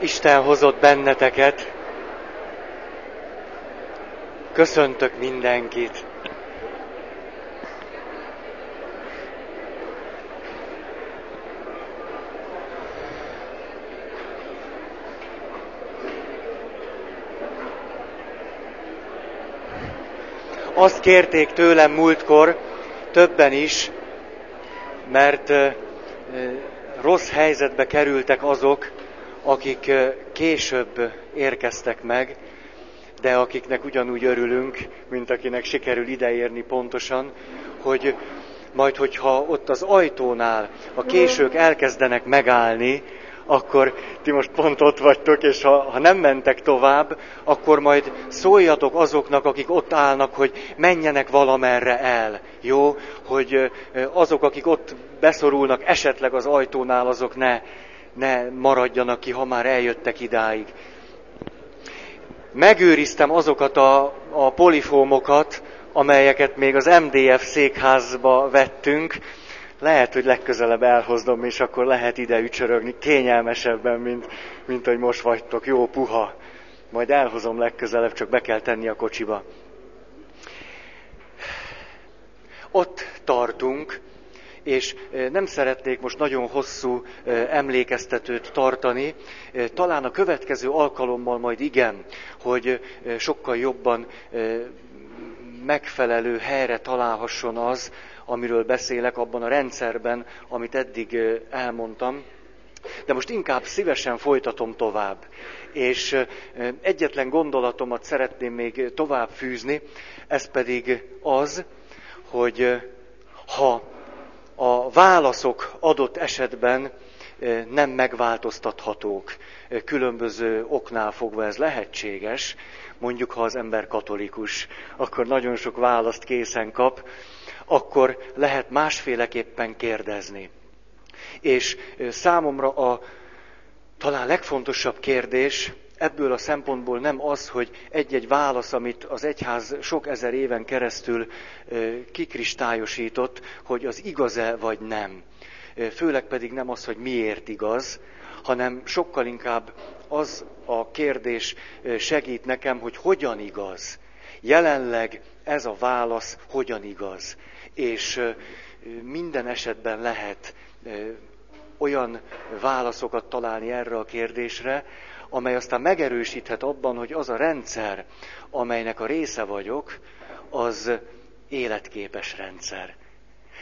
Isten hozott benneteket. Köszöntök mindenkit. Azt kérték tőlem múltkor, többen is, mert rossz helyzetbe kerültek azok, akik később érkeztek meg, de akiknek ugyanúgy örülünk, mint akinek sikerül ideérni pontosan, hogy majd, hogyha ott az ajtónál a késők elkezdenek megállni, akkor ti most pont ott vagytok, és ha, ha nem mentek tovább, akkor majd szóljatok azoknak, akik ott állnak, hogy menjenek valamerre el. Jó? Hogy azok, akik ott beszorulnak esetleg az ajtónál, azok ne, ne maradjanak ki, ha már eljöttek idáig. Megőriztem azokat a, a polifómokat, amelyeket még az MDF székházba vettünk. Lehet, hogy legközelebb elhoznom, és akkor lehet ide ücsörögni kényelmesebben, mint, mint hogy most vagytok. Jó, puha. Majd elhozom legközelebb, csak be kell tenni a kocsiba. Ott tartunk, és nem szeretnék most nagyon hosszú emlékeztetőt tartani. Talán a következő alkalommal majd igen, hogy sokkal jobban megfelelő helyre találhasson az, amiről beszélek abban a rendszerben, amit eddig elmondtam. De most inkább szívesen folytatom tovább. És egyetlen gondolatomat szeretném még tovább fűzni, ez pedig az, hogy ha a válaszok adott esetben nem megváltoztathatók. Különböző oknál fogva ez lehetséges. Mondjuk, ha az ember katolikus, akkor nagyon sok választ készen kap, akkor lehet másféleképpen kérdezni. És számomra a talán legfontosabb kérdés ebből a szempontból nem az, hogy egy-egy válasz, amit az egyház sok ezer éven keresztül kikristályosított, hogy az igaz-e vagy nem. Főleg pedig nem az, hogy miért igaz, hanem sokkal inkább az a kérdés segít nekem, hogy hogyan igaz. Jelenleg ez a válasz hogyan igaz. És minden esetben lehet olyan válaszokat találni erre a kérdésre, amely aztán megerősíthet abban, hogy az a rendszer, amelynek a része vagyok, az életképes rendszer.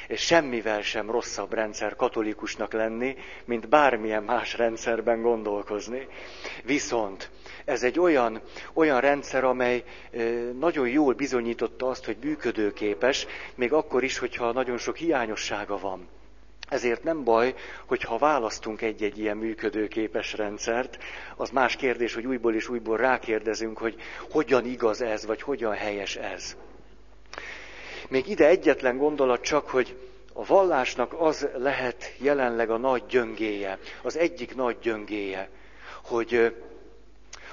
És semmivel sem rosszabb rendszer katolikusnak lenni, mint bármilyen más rendszerben gondolkozni. Viszont ez egy olyan, olyan rendszer, amely nagyon jól bizonyította azt, hogy működőképes, még akkor is, hogyha nagyon sok hiányossága van. Ezért nem baj, hogyha választunk egy-egy ilyen működőképes rendszert, az más kérdés, hogy újból és újból rákérdezünk, hogy hogyan igaz ez, vagy hogyan helyes ez. Még ide egyetlen gondolat csak, hogy a vallásnak az lehet jelenleg a nagy gyöngéje, az egyik nagy gyöngéje, hogy,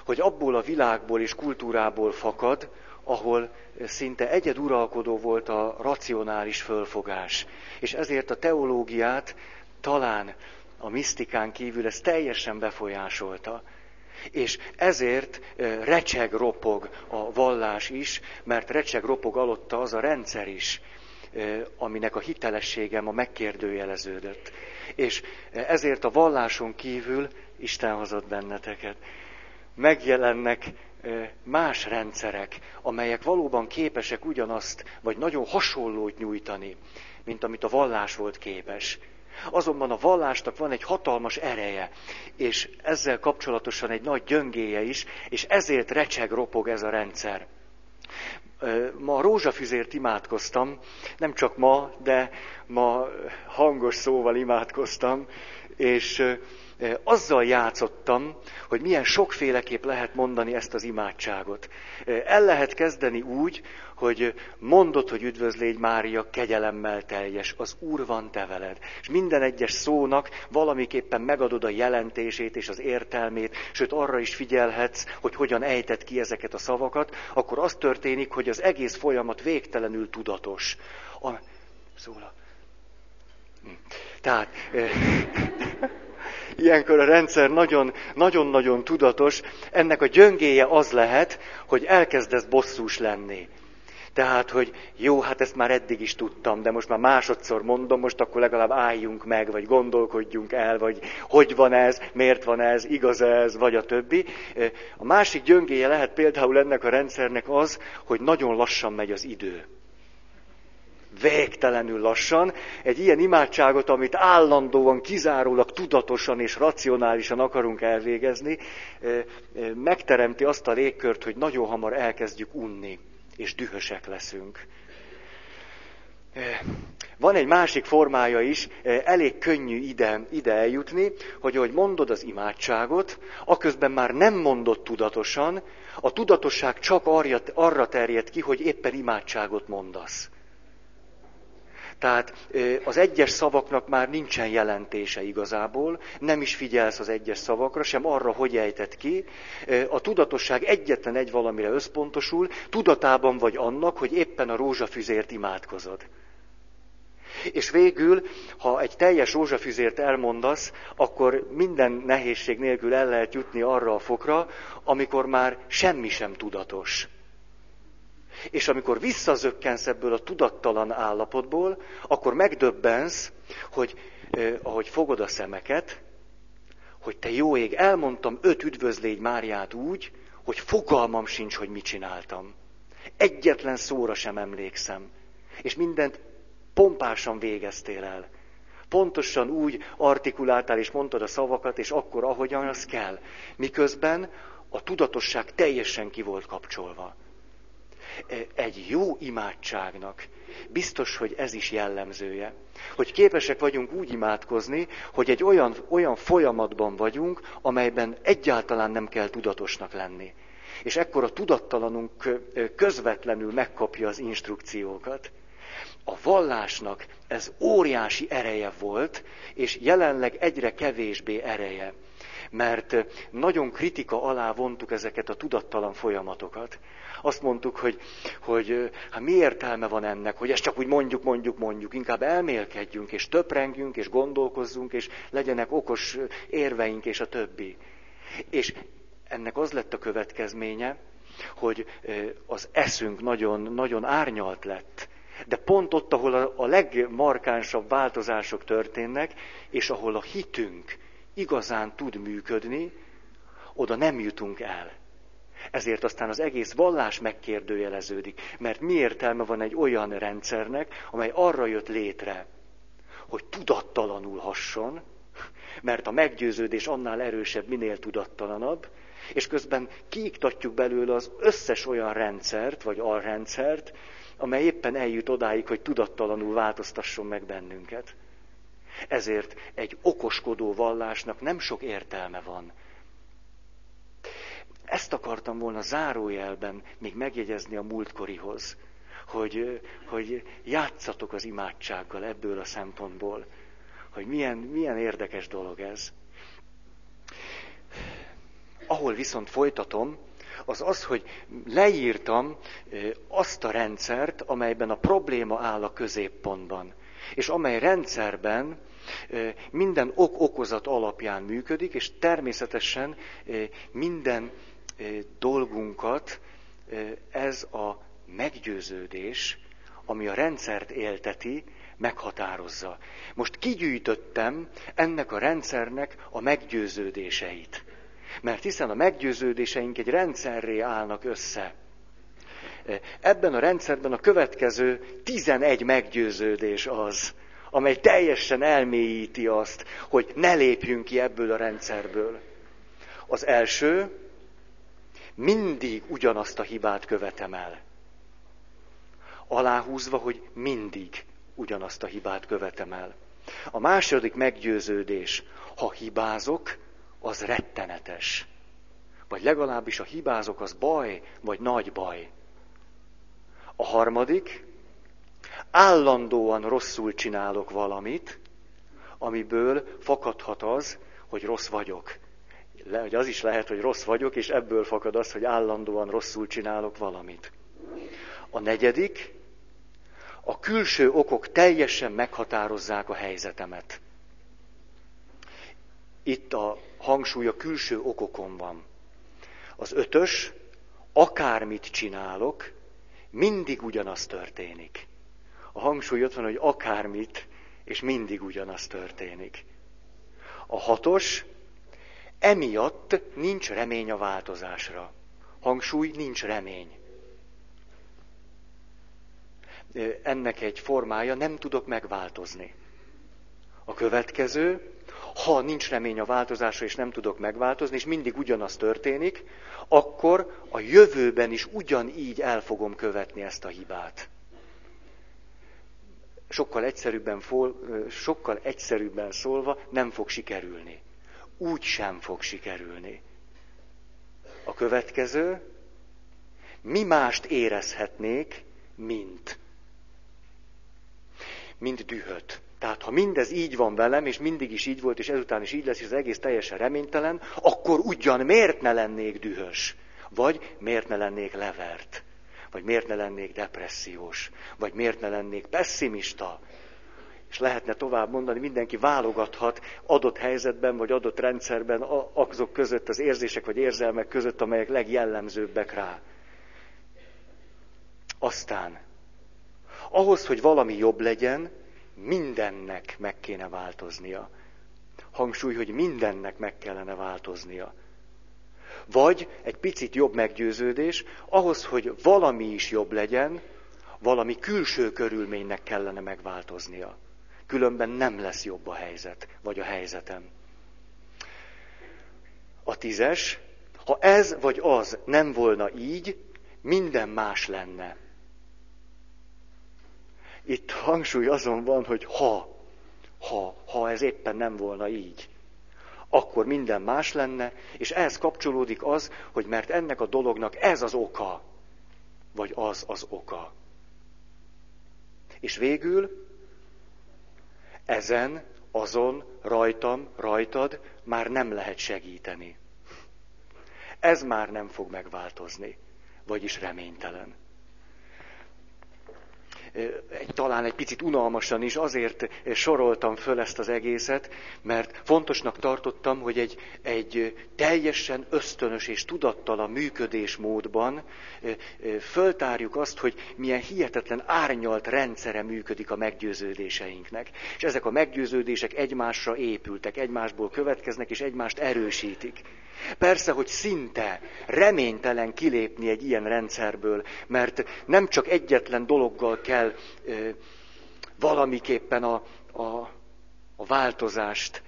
hogy abból a világból és kultúrából fakad, ahol szinte egyeduralkodó volt a racionális fölfogás. És ezért a teológiát talán a misztikán kívül ez teljesen befolyásolta. És ezért recseg ropog a vallás is, mert recseg ropog alatta az a rendszer is, aminek a hitelessége ma megkérdőjeleződött. És ezért a valláson kívül Isten hozott benneteket. Megjelennek más rendszerek, amelyek valóban képesek ugyanazt, vagy nagyon hasonlót nyújtani, mint amit a vallás volt képes. Azonban a vallásnak van egy hatalmas ereje, és ezzel kapcsolatosan egy nagy gyöngéje is, és ezért recseg, ropog ez a rendszer. Ma a rózsafüzért imádkoztam, nem csak ma, de ma hangos szóval imádkoztam, és azzal játszottam, hogy milyen sokféleképp lehet mondani ezt az imádságot. El lehet kezdeni úgy, hogy mondod, hogy üdvözlégy Mária, kegyelemmel teljes, az Úr van te veled. És minden egyes szónak valamiképpen megadod a jelentését és az értelmét, sőt arra is figyelhetsz, hogy hogyan ejtett ki ezeket a szavakat, akkor az történik, hogy az egész folyamat végtelenül tudatos. A... Szóla. Hm. Tehát ilyenkor a rendszer nagyon-nagyon tudatos. Ennek a gyöngéje az lehet, hogy elkezdesz bosszús lenni. Tehát, hogy jó, hát ezt már eddig is tudtam, de most már másodszor mondom, most akkor legalább álljunk meg, vagy gondolkodjunk el, vagy hogy van ez, miért van ez, igaz ez, vagy a többi. A másik gyöngéje lehet például ennek a rendszernek az, hogy nagyon lassan megy az idő végtelenül lassan, egy ilyen imádságot, amit állandóan, kizárólag tudatosan és racionálisan akarunk elvégezni, megteremti azt a légkört, hogy nagyon hamar elkezdjük unni, és dühösek leszünk. Van egy másik formája is, elég könnyű ide, ide eljutni, hogy ahogy mondod az imádságot, aközben már nem mondod tudatosan, a tudatosság csak arra, terjed ki, hogy éppen imádságot mondasz. Tehát az egyes szavaknak már nincsen jelentése igazából, nem is figyelsz az egyes szavakra, sem arra, hogy ejtett ki. A tudatosság egyetlen egy valamire összpontosul, tudatában vagy annak, hogy éppen a rózsafüzért imádkozod. És végül, ha egy teljes rózsafüzért elmondasz, akkor minden nehézség nélkül el lehet jutni arra a fokra, amikor már semmi sem tudatos. És amikor visszazökkensz ebből a tudattalan állapotból, akkor megdöbbensz, hogy eh, ahogy fogod a szemeket, hogy te jó ég, elmondtam öt üdvözlégy Máriát úgy, hogy fogalmam sincs, hogy mit csináltam. Egyetlen szóra sem emlékszem. És mindent pompásan végeztél el. Pontosan úgy artikuláltál és mondtad a szavakat, és akkor, ahogyan az kell. Miközben a tudatosság teljesen ki volt kapcsolva egy jó imádságnak biztos, hogy ez is jellemzője. Hogy képesek vagyunk úgy imádkozni, hogy egy olyan, olyan folyamatban vagyunk, amelyben egyáltalán nem kell tudatosnak lenni. És ekkor a tudattalanunk közvetlenül megkapja az instrukciókat. A vallásnak ez óriási ereje volt, és jelenleg egyre kevésbé ereje. Mert nagyon kritika alá vontuk ezeket a tudattalan folyamatokat azt mondtuk, hogy, hogy hát mi értelme van ennek, hogy ezt csak úgy mondjuk, mondjuk, mondjuk, inkább elmélkedjünk, és töprengjünk, és gondolkozzunk, és legyenek okos érveink, és a többi. És ennek az lett a következménye, hogy az eszünk nagyon, nagyon árnyalt lett. De pont ott, ahol a, legmarkánsabb változások történnek, és ahol a hitünk igazán tud működni, oda nem jutunk el. Ezért aztán az egész vallás megkérdőjeleződik, mert mi értelme van egy olyan rendszernek, amely arra jött létre, hogy tudattalanul hasson, mert a meggyőződés annál erősebb, minél tudattalanabb, és közben kiiktatjuk belőle az összes olyan rendszert, vagy alrendszert, amely éppen eljut odáig, hogy tudattalanul változtasson meg bennünket. Ezért egy okoskodó vallásnak nem sok értelme van, ezt akartam volna zárójelben még megjegyezni a múltkorihoz, hogy, hogy játszatok az imádsággal ebből a szempontból, hogy milyen, milyen érdekes dolog ez. Ahol viszont folytatom, az az, hogy leírtam azt a rendszert, amelyben a probléma áll a középpontban, és amely rendszerben minden ok-okozat alapján működik, és természetesen minden dolgunkat ez a meggyőződés, ami a rendszert élteti, meghatározza. Most kigyűjtöttem ennek a rendszernek a meggyőződéseit. Mert hiszen a meggyőződéseink egy rendszerré állnak össze. Ebben a rendszerben a következő 11 meggyőződés az, amely teljesen elmélyíti azt, hogy ne lépjünk ki ebből a rendszerből. Az első, mindig ugyanazt a hibát követem el. Aláhúzva, hogy mindig ugyanazt a hibát követem el. A második meggyőződés, ha hibázok, az rettenetes. Vagy legalábbis a hibázok, az baj, vagy nagy baj. A harmadik, állandóan rosszul csinálok valamit, amiből fakadhat az, hogy rossz vagyok le, hogy az is lehet, hogy rossz vagyok, és ebből fakad az, hogy állandóan rosszul csinálok valamit. A negyedik, a külső okok teljesen meghatározzák a helyzetemet. Itt a hangsúly a külső okokon van. Az ötös, akármit csinálok, mindig ugyanaz történik. A hangsúly ott van, hogy akármit, és mindig ugyanaz történik. A hatos, emiatt nincs remény a változásra. Hangsúly, nincs remény. Ennek egy formája, nem tudok megváltozni. A következő, ha nincs remény a változásra, és nem tudok megváltozni, és mindig ugyanaz történik, akkor a jövőben is ugyanígy el fogom követni ezt a hibát. Sokkal egyszerűbben, fol, sokkal egyszerűbben szólva nem fog sikerülni. Úgy sem fog sikerülni. A következő, mi mást érezhetnék, mint? Mint dühöt. Tehát ha mindez így van velem, és mindig is így volt, és ezután is így lesz, és az egész teljesen reménytelen, akkor ugyan miért ne lennék dühös? Vagy miért ne lennék levert? Vagy miért ne lennék depressziós? Vagy miért ne lennék pessimista? És lehetne tovább mondani, mindenki válogathat adott helyzetben, vagy adott rendszerben azok között, az érzések vagy érzelmek között, amelyek legjellemzőbbek rá. Aztán, ahhoz, hogy valami jobb legyen, mindennek meg kéne változnia. Hangsúly, hogy mindennek meg kellene változnia. Vagy egy picit jobb meggyőződés, ahhoz, hogy valami is jobb legyen, valami külső körülménynek kellene megváltoznia. Különben nem lesz jobb a helyzet, vagy a helyzetem. A tízes, ha ez vagy az nem volna így, minden más lenne. Itt hangsúly azon van, hogy ha, ha, ha ez éppen nem volna így, akkor minden más lenne, és ehhez kapcsolódik az, hogy mert ennek a dolognak ez az oka, vagy az az oka. És végül ezen, azon, rajtam, rajtad már nem lehet segíteni. Ez már nem fog megváltozni, vagyis reménytelen talán egy picit unalmasan is azért soroltam föl ezt az egészet, mert fontosnak tartottam, hogy egy, egy teljesen ösztönös és tudattalan működésmódban föltárjuk azt, hogy milyen hihetetlen árnyalt rendszere működik a meggyőződéseinknek. És ezek a meggyőződések egymásra épültek, egymásból következnek és egymást erősítik. Persze, hogy szinte reménytelen kilépni egy ilyen rendszerből, mert nem csak egyetlen dologgal kell ö, valamiképpen a, a, a változást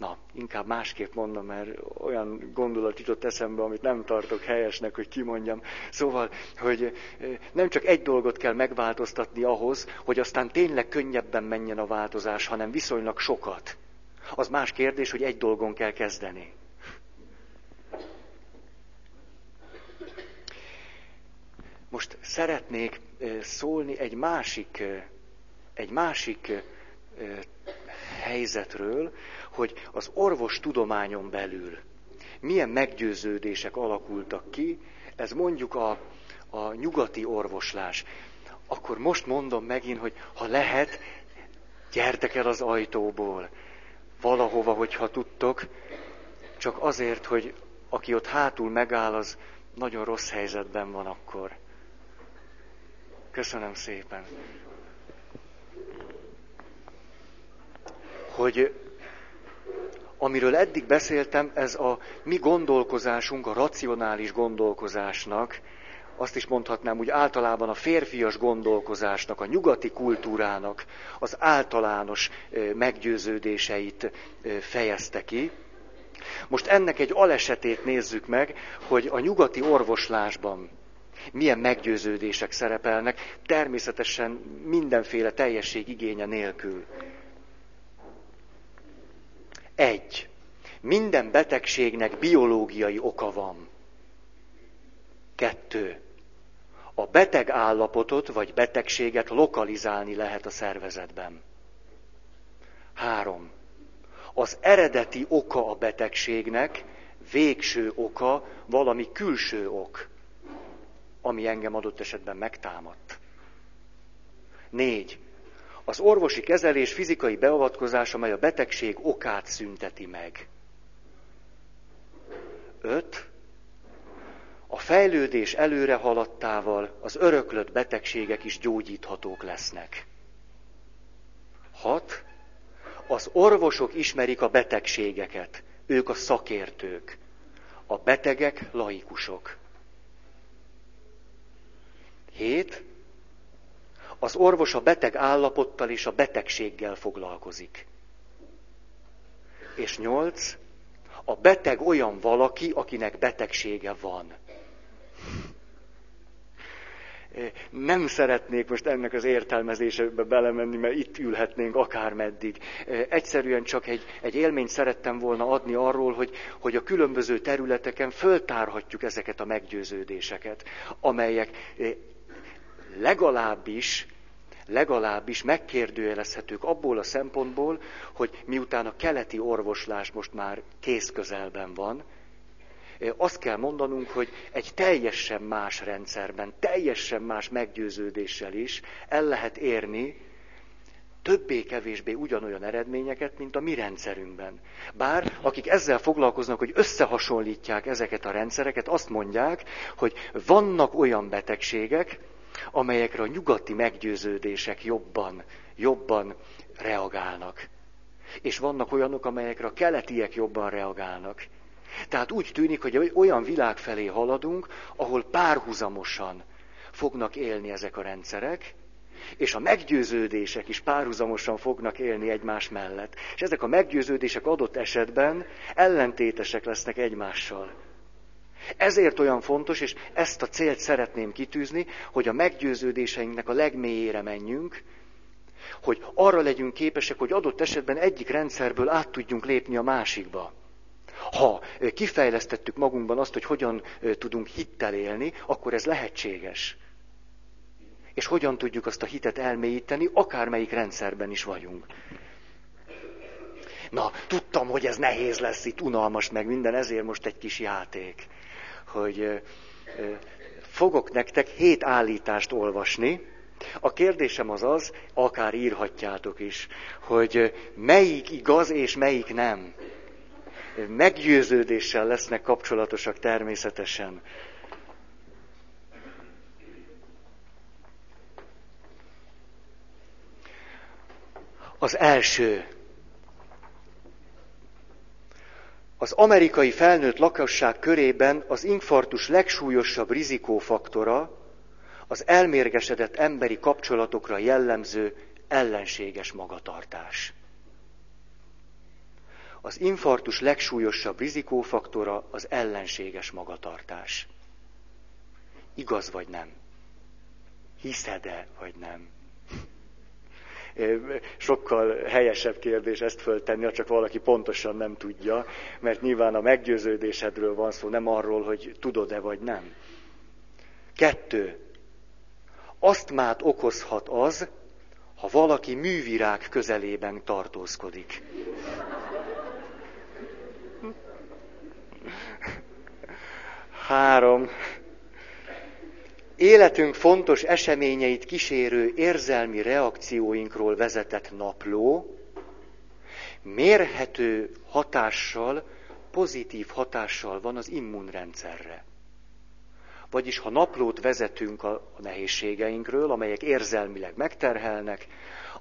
Na, inkább másképp mondom, mert olyan gondolat jutott eszembe, amit nem tartok helyesnek, hogy kimondjam. Szóval, hogy nem csak egy dolgot kell megváltoztatni ahhoz, hogy aztán tényleg könnyebben menjen a változás, hanem viszonylag sokat. Az más kérdés, hogy egy dolgon kell kezdeni. Most szeretnék szólni egy másik, egy másik helyzetről, hogy az orvos tudományon belül milyen meggyőződések alakultak ki, ez mondjuk a, a nyugati orvoslás. Akkor most mondom megint, hogy ha lehet, gyertek el az ajtóból valahova, hogyha tudtok, csak azért, hogy aki ott hátul megáll, az nagyon rossz helyzetben van akkor. Köszönöm szépen. Hogy amiről eddig beszéltem, ez a mi gondolkozásunk, a racionális gondolkozásnak, azt is mondhatnám úgy általában a férfias gondolkozásnak, a nyugati kultúrának az általános meggyőződéseit fejezte ki. Most ennek egy alesetét nézzük meg, hogy a nyugati orvoslásban milyen meggyőződések szerepelnek, természetesen mindenféle teljesség igénye nélkül. Egy. Minden betegségnek biológiai oka van. Kettő a beteg állapotot vagy betegséget lokalizálni lehet a szervezetben. Három. Az eredeti oka a betegségnek, végső oka valami külső ok, ami engem adott esetben megtámadt. Négy. az orvosi kezelés fizikai beavatkozás, amely a betegség okát szünteti meg. Öt. Fejlődés előre haladtával az öröklött betegségek is gyógyíthatók lesznek. Hat. Az orvosok ismerik a betegségeket, ők a szakértők. A betegek laikusok. Hét. Az orvos a beteg állapottal és a betegséggel foglalkozik. És nyolc. A beteg olyan valaki, akinek betegsége van. Nem szeretnék most ennek az értelmezésébe belemenni, mert itt ülhetnénk akármeddig. Egyszerűen csak egy, egy élményt szerettem volna adni arról, hogy, hogy a különböző területeken föltárhatjuk ezeket a meggyőződéseket, amelyek legalábbis legalábbis megkérdőjelezhetők abból a szempontból, hogy miután a keleti orvoslás most már kész közelben van, azt kell mondanunk, hogy egy teljesen más rendszerben, teljesen más meggyőződéssel is el lehet érni többé-kevésbé ugyanolyan eredményeket, mint a mi rendszerünkben. Bár akik ezzel foglalkoznak, hogy összehasonlítják ezeket a rendszereket, azt mondják, hogy vannak olyan betegségek, amelyekre a nyugati meggyőződések jobban, jobban reagálnak. És vannak olyanok, amelyekre a keletiek jobban reagálnak. Tehát úgy tűnik, hogy olyan világ felé haladunk, ahol párhuzamosan fognak élni ezek a rendszerek, és a meggyőződések is párhuzamosan fognak élni egymás mellett. És ezek a meggyőződések adott esetben ellentétesek lesznek egymással. Ezért olyan fontos, és ezt a célt szeretném kitűzni, hogy a meggyőződéseinknek a legmélyére menjünk, hogy arra legyünk képesek, hogy adott esetben egyik rendszerből át tudjunk lépni a másikba. Ha kifejlesztettük magunkban azt, hogy hogyan tudunk hittel élni, akkor ez lehetséges. És hogyan tudjuk azt a hitet elmélyíteni, akármelyik rendszerben is vagyunk. Na, tudtam, hogy ez nehéz lesz itt, unalmas meg minden, ezért most egy kis játék hogy fogok nektek hét állítást olvasni. A kérdésem az az, akár írhatjátok is, hogy melyik igaz és melyik nem. Meggyőződéssel lesznek kapcsolatosak természetesen. Az első Az amerikai felnőtt lakosság körében az infarktus legsúlyosabb rizikófaktora az elmérgesedett emberi kapcsolatokra jellemző ellenséges magatartás. Az infarktus legsúlyosabb rizikófaktora az ellenséges magatartás. Igaz vagy nem? Hiszed-e vagy nem? sokkal helyesebb kérdés ezt föltenni, ha csak valaki pontosan nem tudja, mert nyilván a meggyőződésedről van szó, nem arról, hogy tudod-e vagy nem. Kettő. Azt már okozhat az, ha valaki művirág közelében tartózkodik. Három életünk fontos eseményeit kísérő érzelmi reakcióinkról vezetett napló mérhető hatással, pozitív hatással van az immunrendszerre. Vagyis ha naplót vezetünk a nehézségeinkről, amelyek érzelmileg megterhelnek,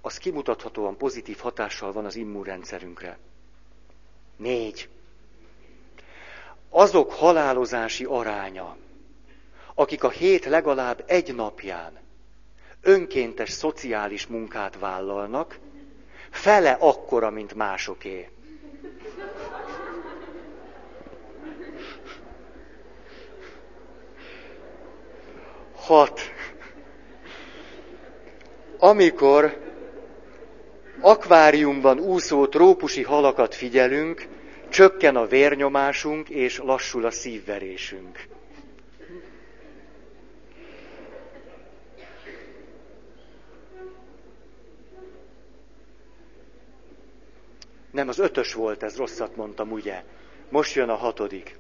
az kimutathatóan pozitív hatással van az immunrendszerünkre. Négy. Azok halálozási aránya, akik a hét legalább egy napján önkéntes szociális munkát vállalnak, fele akkora, mint másoké. Hat. Amikor akváriumban úszó trópusi halakat figyelünk, csökken a vérnyomásunk és lassul a szívverésünk. Nem, az ötös volt, ez rosszat mondtam, ugye? Most jön a hatodik.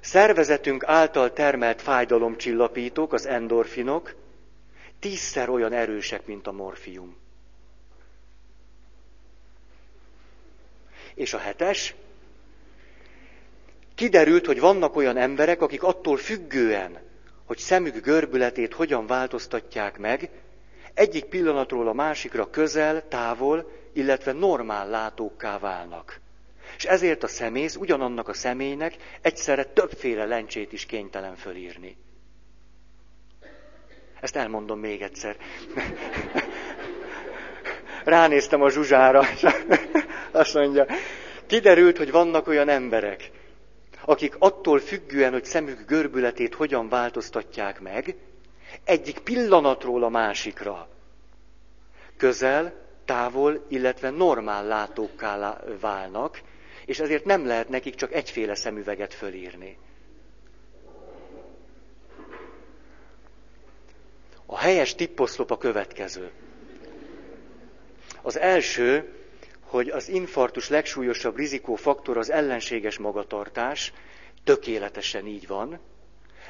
Szervezetünk által termelt fájdalomcsillapítók, az endorfinok, tízszer olyan erősek, mint a morfium. És a hetes, kiderült, hogy vannak olyan emberek, akik attól függően, hogy szemük görbületét hogyan változtatják meg, egyik pillanatról a másikra közel, távol, illetve normál látókká válnak. És ezért a szemész ugyanannak a személynek egyszerre többféle lencsét is kénytelen fölírni. Ezt elmondom még egyszer. Ránéztem a zsuzsára, és azt mondja, kiderült, hogy vannak olyan emberek, akik attól függően, hogy szemük görbületét hogyan változtatják meg, egyik pillanatról a másikra közel, távol, illetve normál látókká válnak, és ezért nem lehet nekik csak egyféle szemüveget fölírni. A helyes tipposzlop a következő. Az első, hogy az infarktus legsúlyosabb rizikófaktor az ellenséges magatartás, tökéletesen így van.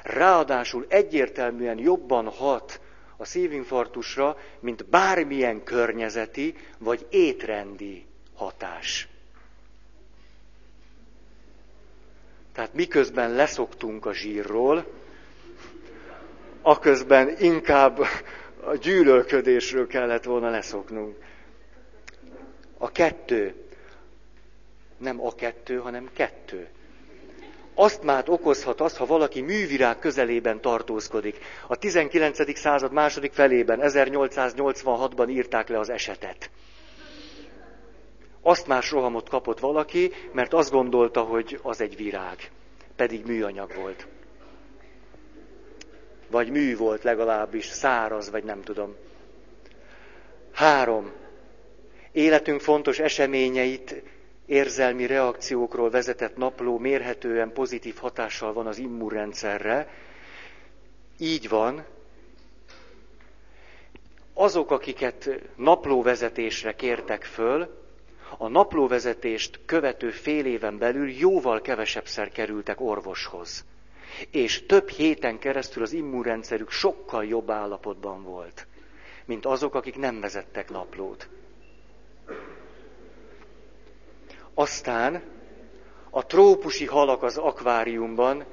Ráadásul egyértelműen jobban hat a szívinfarktusra, mint bármilyen környezeti vagy étrendi hatás. Tehát miközben leszoktunk a zsírról, aközben inkább a gyűlölködésről kellett volna leszoknunk. A kettő, nem a kettő, hanem kettő. Azt már okozhat az, ha valaki művirág közelében tartózkodik. A 19. század második felében, 1886-ban írták le az esetet. Azt már rohamot kapott valaki, mert azt gondolta, hogy az egy virág. Pedig műanyag volt. Vagy mű volt legalábbis, száraz, vagy nem tudom. Három. Életünk fontos eseményeit, érzelmi reakciókról vezetett napló mérhetően pozitív hatással van az immunrendszerre. Így van. Azok, akiket naplóvezetésre kértek föl, a naplóvezetést követő fél éven belül jóval kevesebbszer kerültek orvoshoz. És több héten keresztül az immunrendszerük sokkal jobb állapotban volt, mint azok, akik nem vezettek naplót. Aztán a trópusi halak az akváriumban,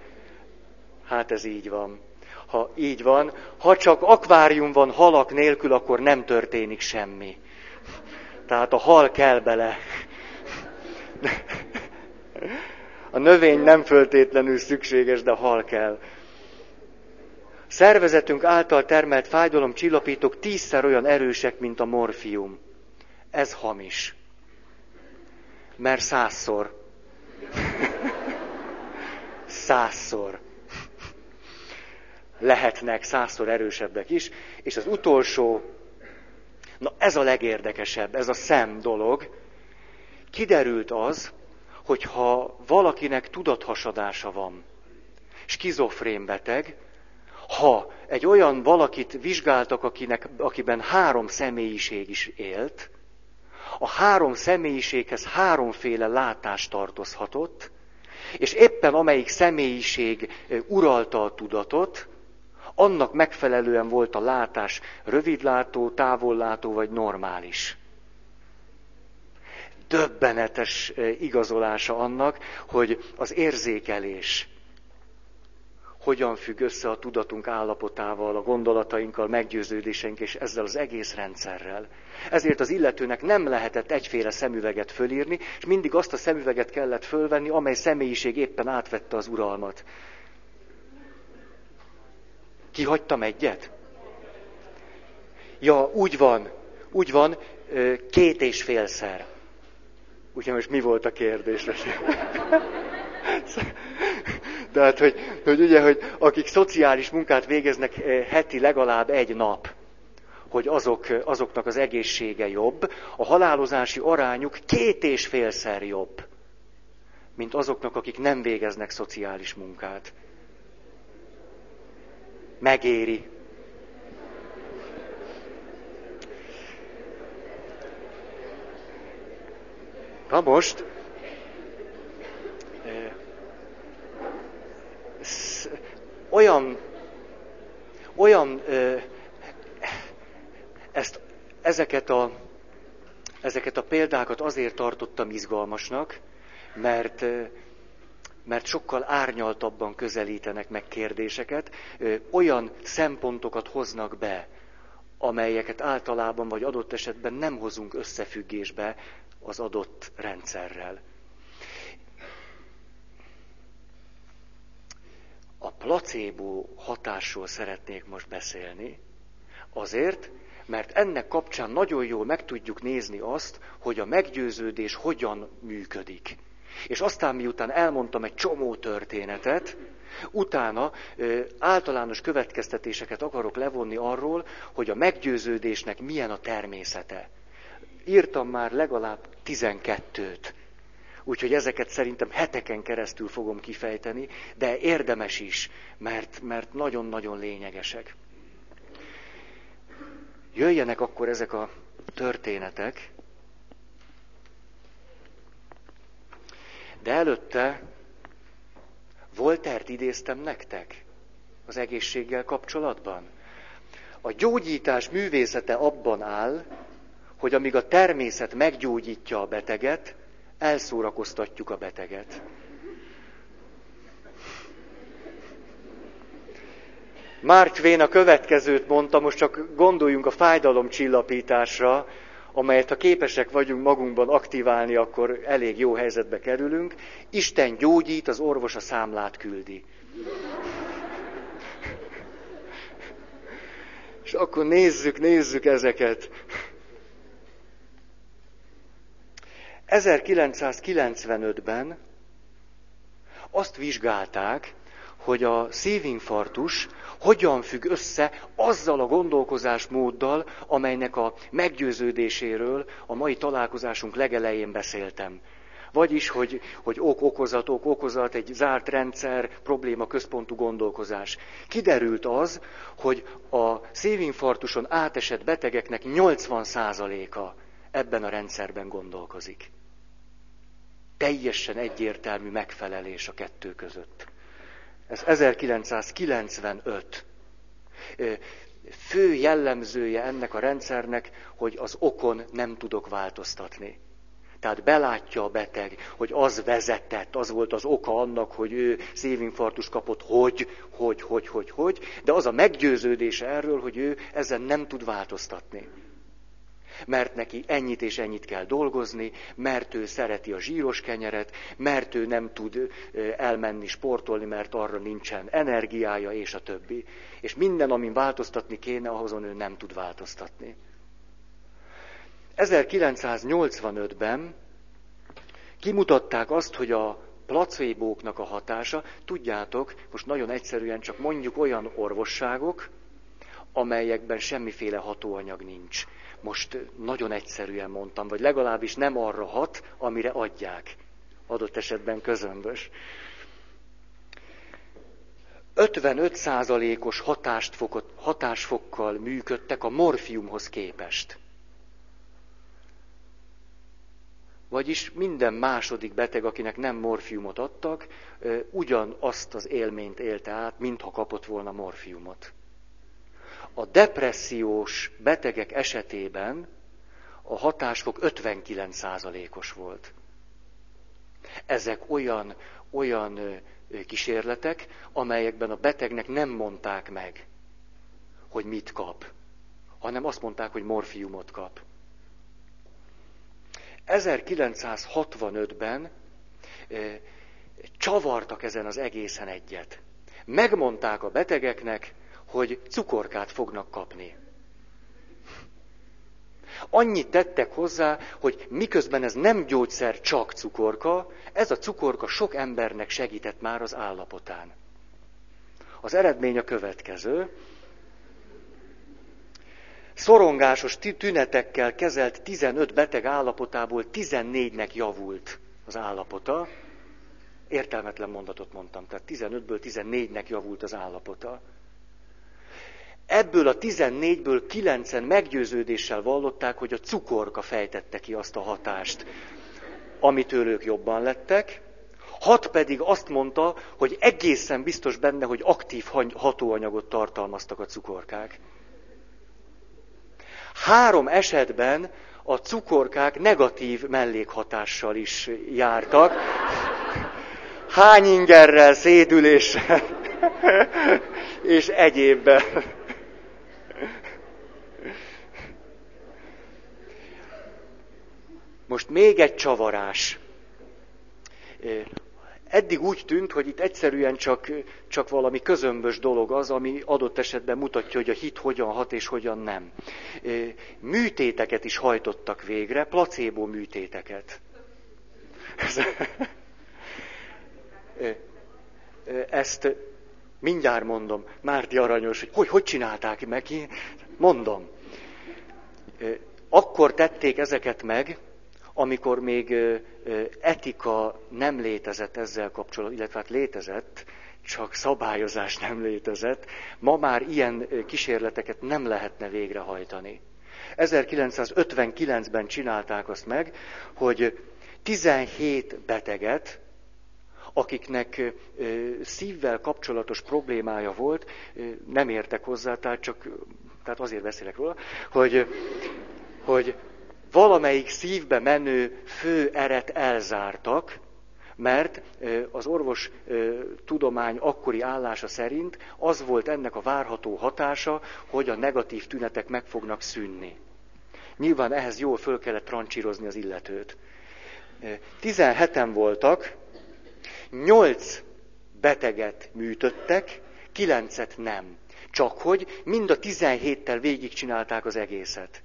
hát ez így van. Ha így van, ha csak akvárium van halak nélkül, akkor nem történik semmi. Tehát a hal kell bele. A növény nem föltétlenül szükséges, de hal kell. Szervezetünk által termelt fájdalomcsillapítók tízszer olyan erősek, mint a morfium. Ez hamis. Mert százszor. Százszor. Lehetnek százszor erősebbek is. És az utolsó Na ez a legérdekesebb, ez a szem dolog. Kiderült az, hogy ha valakinek tudathasadása van, skizofrén beteg, ha egy olyan valakit vizsgáltak, akinek, akiben három személyiség is élt, a három személyiséghez háromféle látás tartozhatott, és éppen amelyik személyiség uralta a tudatot, annak megfelelően volt a látás rövidlátó, távollátó vagy normális. Döbbenetes igazolása annak, hogy az érzékelés hogyan függ össze a tudatunk állapotával, a gondolatainkkal, meggyőződéseink és ezzel az egész rendszerrel. Ezért az illetőnek nem lehetett egyféle szemüveget fölírni, és mindig azt a szemüveget kellett fölvenni, amely személyiség éppen átvette az uralmat. Kihagytam egyet? Ja, úgy van, úgy van, két és félszer. Úgyhogy most mi volt a kérdés? Tehát, hogy, hogy ugye, hogy akik szociális munkát végeznek heti legalább egy nap, hogy azok, azoknak az egészsége jobb, a halálozási arányuk két és félszer jobb, mint azoknak, akik nem végeznek szociális munkát megéri. Na most, olyan, olyan ö, Ezt, ezeket, a, ezeket a példákat azért tartottam izgalmasnak, mert, mert sokkal árnyaltabban közelítenek meg kérdéseket, olyan szempontokat hoznak be, amelyeket általában vagy adott esetben nem hozunk összefüggésbe az adott rendszerrel. A placebo hatásról szeretnék most beszélni, azért, mert ennek kapcsán nagyon jól meg tudjuk nézni azt, hogy a meggyőződés hogyan működik. És aztán miután elmondtam egy csomó történetet, utána ö, általános következtetéseket akarok levonni arról, hogy a meggyőződésnek milyen a természete. Írtam már legalább 12-t. Úgyhogy ezeket szerintem heteken keresztül fogom kifejteni, de érdemes is, mert, mert nagyon-nagyon lényegesek. Jöjjenek akkor ezek a történetek, de előtte Voltert idéztem nektek az egészséggel kapcsolatban. A gyógyítás művészete abban áll, hogy amíg a természet meggyógyítja a beteget, elszórakoztatjuk a beteget. Mark Twain a következőt mondta, most csak gondoljunk a fájdalomcsillapításra, amelyet ha képesek vagyunk magunkban aktiválni, akkor elég jó helyzetbe kerülünk. Isten gyógyít, az orvos a számlát küldi. És akkor nézzük, nézzük ezeket. 1995-ben azt vizsgálták, hogy a szívinfarktus hogyan függ össze azzal a gondolkozásmóddal, amelynek a meggyőződéséről a mai találkozásunk legelején beszéltem. Vagyis, hogy, hogy ok-okozat, ok-okozat, egy zárt rendszer, probléma központú gondolkozás. Kiderült az, hogy a szívinfarktuson átesett betegeknek 80%-a ebben a rendszerben gondolkozik. Teljesen egyértelmű megfelelés a kettő között. Ez 1995. Fő jellemzője ennek a rendszernek, hogy az okon nem tudok változtatni. Tehát belátja a beteg, hogy az vezetett, az volt az oka annak, hogy ő szívinfarktus kapott, hogy, hogy, hogy, hogy, hogy, de az a meggyőződése erről, hogy ő ezen nem tud változtatni mert neki ennyit és ennyit kell dolgozni, mert ő szereti a zsíros kenyeret, mert ő nem tud elmenni sportolni, mert arra nincsen energiája, és a többi. És minden, amin változtatni kéne, ahhozon ő nem tud változtatni. 1985-ben kimutatták azt, hogy a placebóknak a hatása, tudjátok, most nagyon egyszerűen csak mondjuk olyan orvosságok, amelyekben semmiféle hatóanyag nincs. Most nagyon egyszerűen mondtam, vagy legalábbis nem arra hat, amire adják. Adott esetben közömbös. 55%-os hatást fokot, hatásfokkal működtek a morfiumhoz képest. Vagyis minden második beteg, akinek nem morfiumot adtak, ugyanazt az élményt élte át, mintha kapott volna morfiumot. A depressziós betegek esetében a hatásfok 59%-os volt. Ezek olyan, olyan kísérletek, amelyekben a betegnek nem mondták meg, hogy mit kap, hanem azt mondták, hogy morfiumot kap. 1965-ben csavartak ezen az egészen egyet. Megmondták a betegeknek, hogy cukorkát fognak kapni. Annyit tettek hozzá, hogy miközben ez nem gyógyszer, csak cukorka, ez a cukorka sok embernek segített már az állapotán. Az eredmény a következő. Szorongásos tünetekkel kezelt 15 beteg állapotából 14-nek javult az állapota. Értelmetlen mondatot mondtam, tehát 15-ből 14-nek javult az állapota. Ebből a 14-ből 9-en meggyőződéssel vallották, hogy a cukorka fejtette ki azt a hatást, amitől ők jobban lettek. Hat pedig azt mondta, hogy egészen biztos benne, hogy aktív hatóanyagot tartalmaztak a cukorkák. Három esetben a cukorkák negatív mellékhatással is jártak. Hányingerrel, szédüléssel és egyébben. Most még egy csavarás. Eddig úgy tűnt, hogy itt egyszerűen csak, csak valami közömbös dolog az, ami adott esetben mutatja, hogy a hit hogyan hat és hogyan nem. Műtéteket is hajtottak végre, placebo műtéteket. Ezt mindjárt mondom, Márti Aranyos, hogy hogy, hogy csinálták meg, mondom. Akkor tették ezeket meg, amikor még etika nem létezett ezzel kapcsolatban, illetve hát létezett, csak szabályozás nem létezett, ma már ilyen kísérleteket nem lehetne végrehajtani. 1959-ben csinálták azt meg, hogy 17 beteget, akiknek szívvel kapcsolatos problémája volt, nem értek hozzá, tehát csak tehát azért beszélek róla, hogy, hogy valamelyik szívbe menő fő eret elzártak, mert az orvos tudomány akkori állása szerint az volt ennek a várható hatása, hogy a negatív tünetek meg fognak szűnni. Nyilván ehhez jól föl kellett trancsírozni az illetőt. 17-en voltak, 8 beteget műtöttek, 9-et nem. Csak hogy mind a 17-tel végigcsinálták az egészet.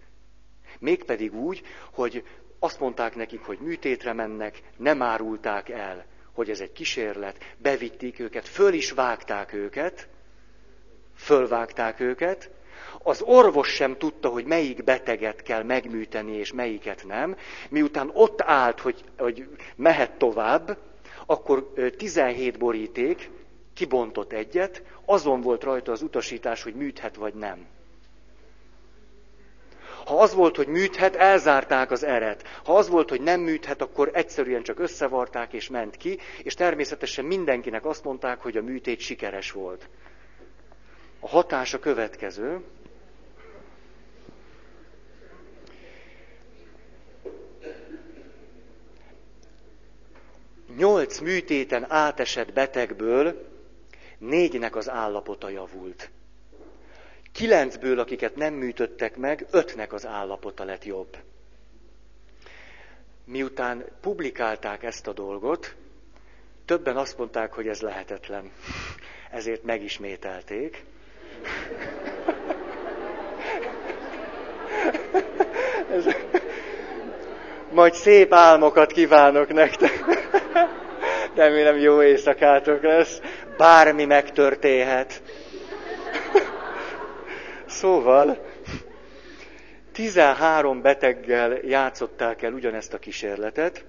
Mégpedig úgy, hogy azt mondták nekik, hogy műtétre mennek, nem árulták el, hogy ez egy kísérlet, bevitték őket, föl is vágták őket, fölvágták őket, az orvos sem tudta, hogy melyik beteget kell megműteni, és melyiket nem. Miután ott állt, hogy, hogy mehet tovább, akkor 17 boríték, kibontott egyet, azon volt rajta az utasítás, hogy műthet vagy nem. Ha az volt, hogy műthet, elzárták az eret. Ha az volt, hogy nem műthet, akkor egyszerűen csak összevarták és ment ki, és természetesen mindenkinek azt mondták, hogy a műtét sikeres volt. A hatás a következő. Nyolc műtéten átesett betegből négynek az állapota javult. Kilencből, akiket nem műtöttek meg, ötnek az állapota lett jobb. Miután publikálták ezt a dolgot, többen azt mondták, hogy ez lehetetlen. Ezért megismételték. Ez... Majd szép álmokat kívánok nektek. Remélem jó éjszakátok lesz. Bármi megtörténhet. Szóval 13 beteggel játszották el ugyanezt a kísérletet.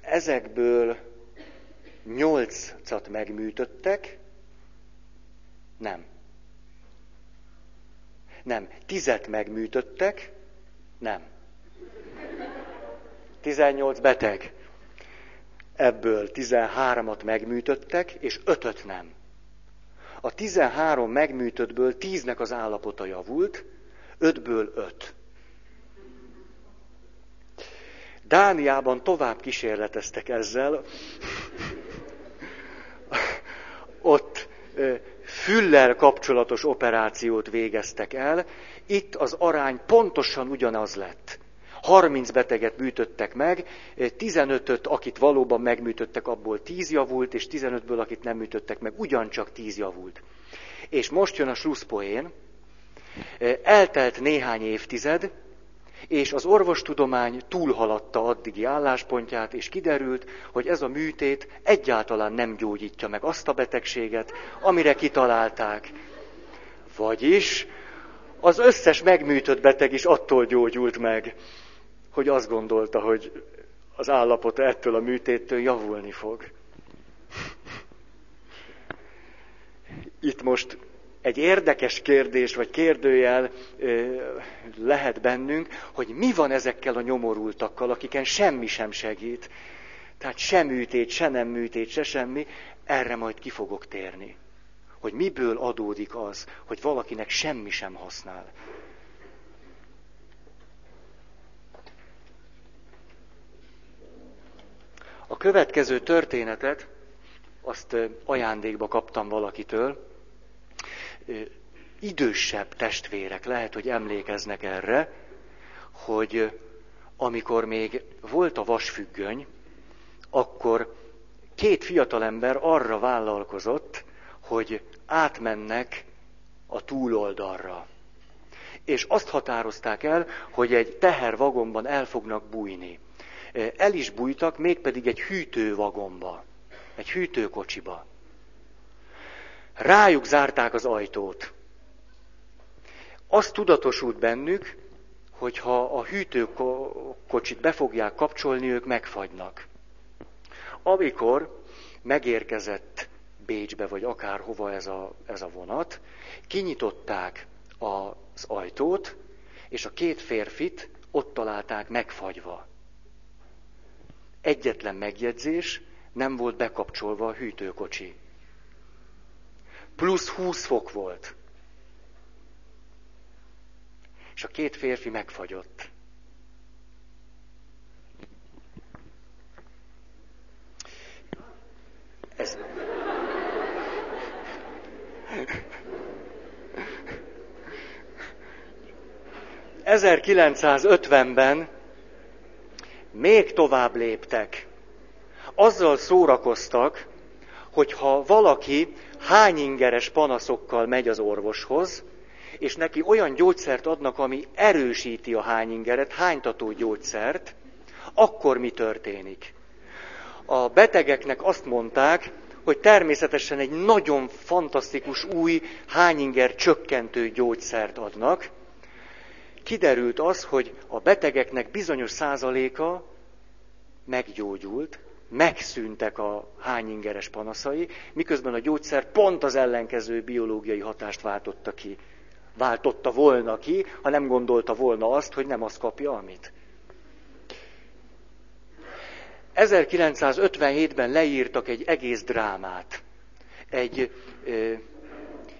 Ezekből nyolcat megműtöttek, nem. Nem. Tizet megműtöttek, nem. Tizennyolc beteg. Ebből tizenháromat megműtöttek, és ötöt nem. A 13 megműtöttből 10-nek az állapota javult, 5-ből 5. Dániában tovább kísérleteztek ezzel. Ott füllel kapcsolatos operációt végeztek el. Itt az arány pontosan ugyanaz lett. 30 beteget műtöttek meg, 15-öt, akit valóban megműtöttek, abból 10 javult, és 15-ből, akit nem műtöttek meg, ugyancsak 10 javult. És most jön a slusszpoén, eltelt néhány évtized, és az orvostudomány túlhaladta addigi álláspontját, és kiderült, hogy ez a műtét egyáltalán nem gyógyítja meg azt a betegséget, amire kitalálták. Vagyis az összes megműtött beteg is attól gyógyult meg, hogy azt gondolta, hogy az állapota ettől a műtéttől javulni fog. Itt most egy érdekes kérdés, vagy kérdőjel lehet bennünk, hogy mi van ezekkel a nyomorultakkal, akiken semmi sem segít. Tehát sem műtét, se nem műtét, se semmi, erre majd ki fogok térni. hogy miből adódik az, hogy valakinek semmi sem használ. A következő történetet, azt ajándékba kaptam valakitől. Idősebb testvérek lehet, hogy emlékeznek erre, hogy amikor még volt a vasfüggöny, akkor két fiatalember arra vállalkozott, hogy átmennek a túloldalra. És azt határozták el, hogy egy tehervagonban el fognak bújni. El is bújtak, mégpedig egy hűtővagomba, egy hűtőkocsiba. Rájuk zárták az ajtót. Azt tudatosult bennük, hogy ha a hűtőkocsit be fogják kapcsolni, ők megfagynak. Amikor megérkezett Bécsbe, vagy akárhova ez a, ez a vonat, kinyitották az ajtót, és a két férfit ott találták megfagyva. Egyetlen megjegyzés, nem volt bekapcsolva a hűtőkocsi. Plusz 20 fok volt. És a két férfi megfagyott. Ez... 1950-ben még tovább léptek. Azzal szórakoztak, hogy ha valaki hányingeres panaszokkal megy az orvoshoz, és neki olyan gyógyszert adnak, ami erősíti a hányingeret, hánytató gyógyszert, akkor mi történik? A betegeknek azt mondták, hogy természetesen egy nagyon fantasztikus új hányinger csökkentő gyógyszert adnak. Kiderült az, hogy a betegeknek bizonyos százaléka meggyógyult, megszűntek a hányingeres panaszai, miközben a gyógyszer pont az ellenkező biológiai hatást váltotta ki. Váltotta volna ki, ha nem gondolta volna azt, hogy nem azt kapja, amit. 1957-ben leírtak egy egész drámát. Egy ö,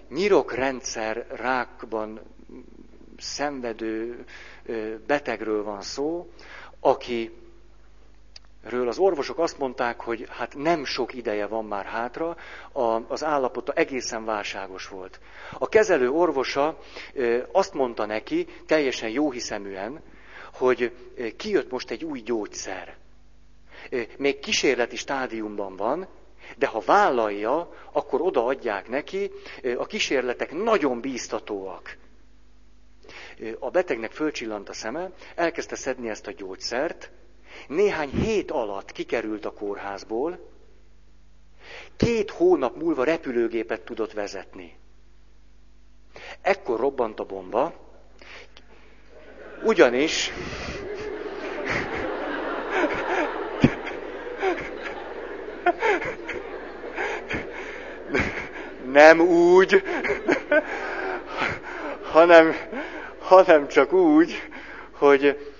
nyirokrendszer rákban szenvedő betegről van szó, aki ről az orvosok azt mondták, hogy hát nem sok ideje van már hátra, az állapota egészen válságos volt. A kezelő orvosa azt mondta neki, teljesen jóhiszeműen, hogy kijött most egy új gyógyszer. Még kísérleti stádiumban van, de ha vállalja, akkor odaadják neki, a kísérletek nagyon bíztatóak. A betegnek fölcsillant a szeme, elkezdte szedni ezt a gyógyszert, néhány hét alatt kikerült a kórházból, két hónap múlva repülőgépet tudott vezetni. Ekkor robbant a bomba, ugyanis nem úgy, hanem, hanem csak úgy, hogy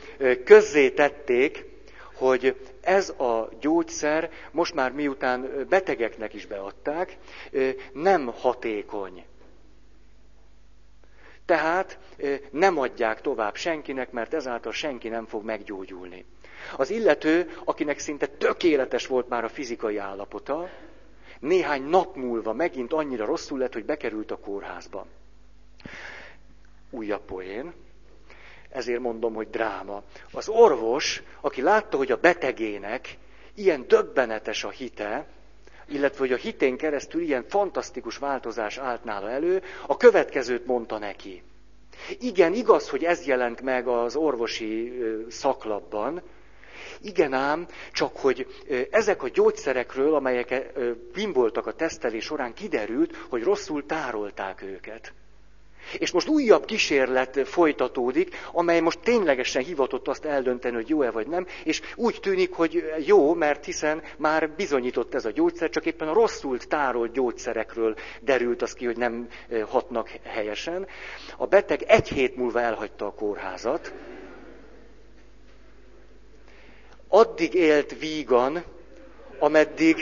közzé tették, hogy ez a gyógyszer most már miután betegeknek is beadták, nem hatékony. Tehát nem adják tovább senkinek, mert ezáltal senki nem fog meggyógyulni. Az illető, akinek szinte tökéletes volt már a fizikai állapota, néhány nap múlva megint annyira rosszul lett, hogy bekerült a kórházba. Újabb poén, ezért mondom, hogy dráma. Az orvos, aki látta, hogy a betegének ilyen döbbenetes a hite, illetve hogy a hitén keresztül ilyen fantasztikus változás állt nála elő, a következőt mondta neki. Igen, igaz, hogy ez jelent meg az orvosi szaklapban, igen ám, csak hogy ezek a gyógyszerekről, amelyek bimboltak a tesztelés során, kiderült, hogy rosszul tárolták őket. És most újabb kísérlet folytatódik, amely most ténylegesen hivatott azt eldönteni, hogy jó-e vagy nem, és úgy tűnik, hogy jó, mert hiszen már bizonyított ez a gyógyszer, csak éppen a rosszul tárolt gyógyszerekről derült az ki, hogy nem hatnak helyesen. A beteg egy hét múlva elhagyta a kórházat, addig élt vígan, ameddig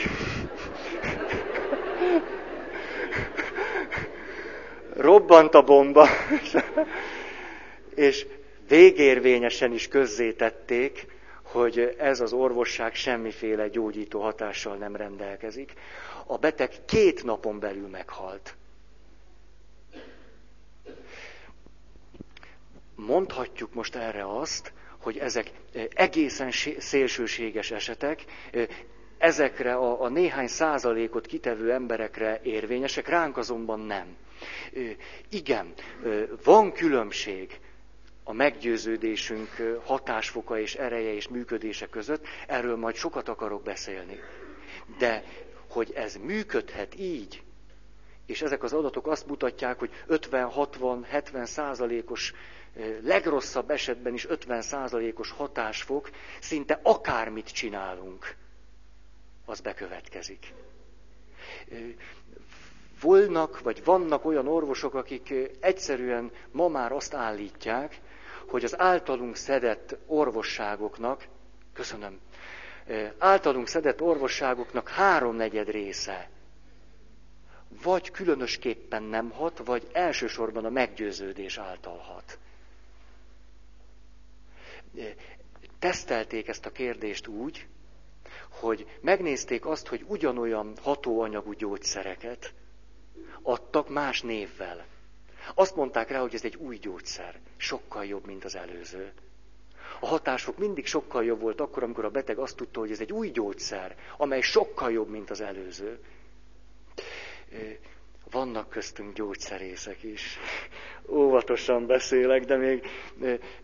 robbant a bomba, és végérvényesen is közzétették, hogy ez az orvosság semmiféle gyógyító hatással nem rendelkezik. A beteg két napon belül meghalt. Mondhatjuk most erre azt, hogy ezek egészen szélsőséges esetek, ezekre a, néhány százalékot kitevő emberekre érvényesek, ránk azonban nem. Igen, van különbség a meggyőződésünk hatásfoka és ereje és működése között, erről majd sokat akarok beszélni. De hogy ez működhet így, és ezek az adatok azt mutatják, hogy 50-60-70 százalékos, legrosszabb esetben is 50 százalékos hatásfok, szinte akármit csinálunk, az bekövetkezik. Volnak, vagy vannak olyan orvosok, akik egyszerűen ma már azt állítják, hogy az általunk szedett orvosságoknak, köszönöm, általunk szedett orvosságoknak háromnegyed része vagy különösképpen nem hat, vagy elsősorban a meggyőződés által hat. Tesztelték ezt a kérdést úgy, hogy megnézték azt, hogy ugyanolyan hatóanyagú gyógyszereket adtak más névvel. Azt mondták rá, hogy ez egy új gyógyszer, sokkal jobb, mint az előző. A hatások mindig sokkal jobb volt akkor, amikor a beteg azt tudta, hogy ez egy új gyógyszer, amely sokkal jobb, mint az előző. Vannak köztünk gyógyszerészek is. Óvatosan beszélek, de még,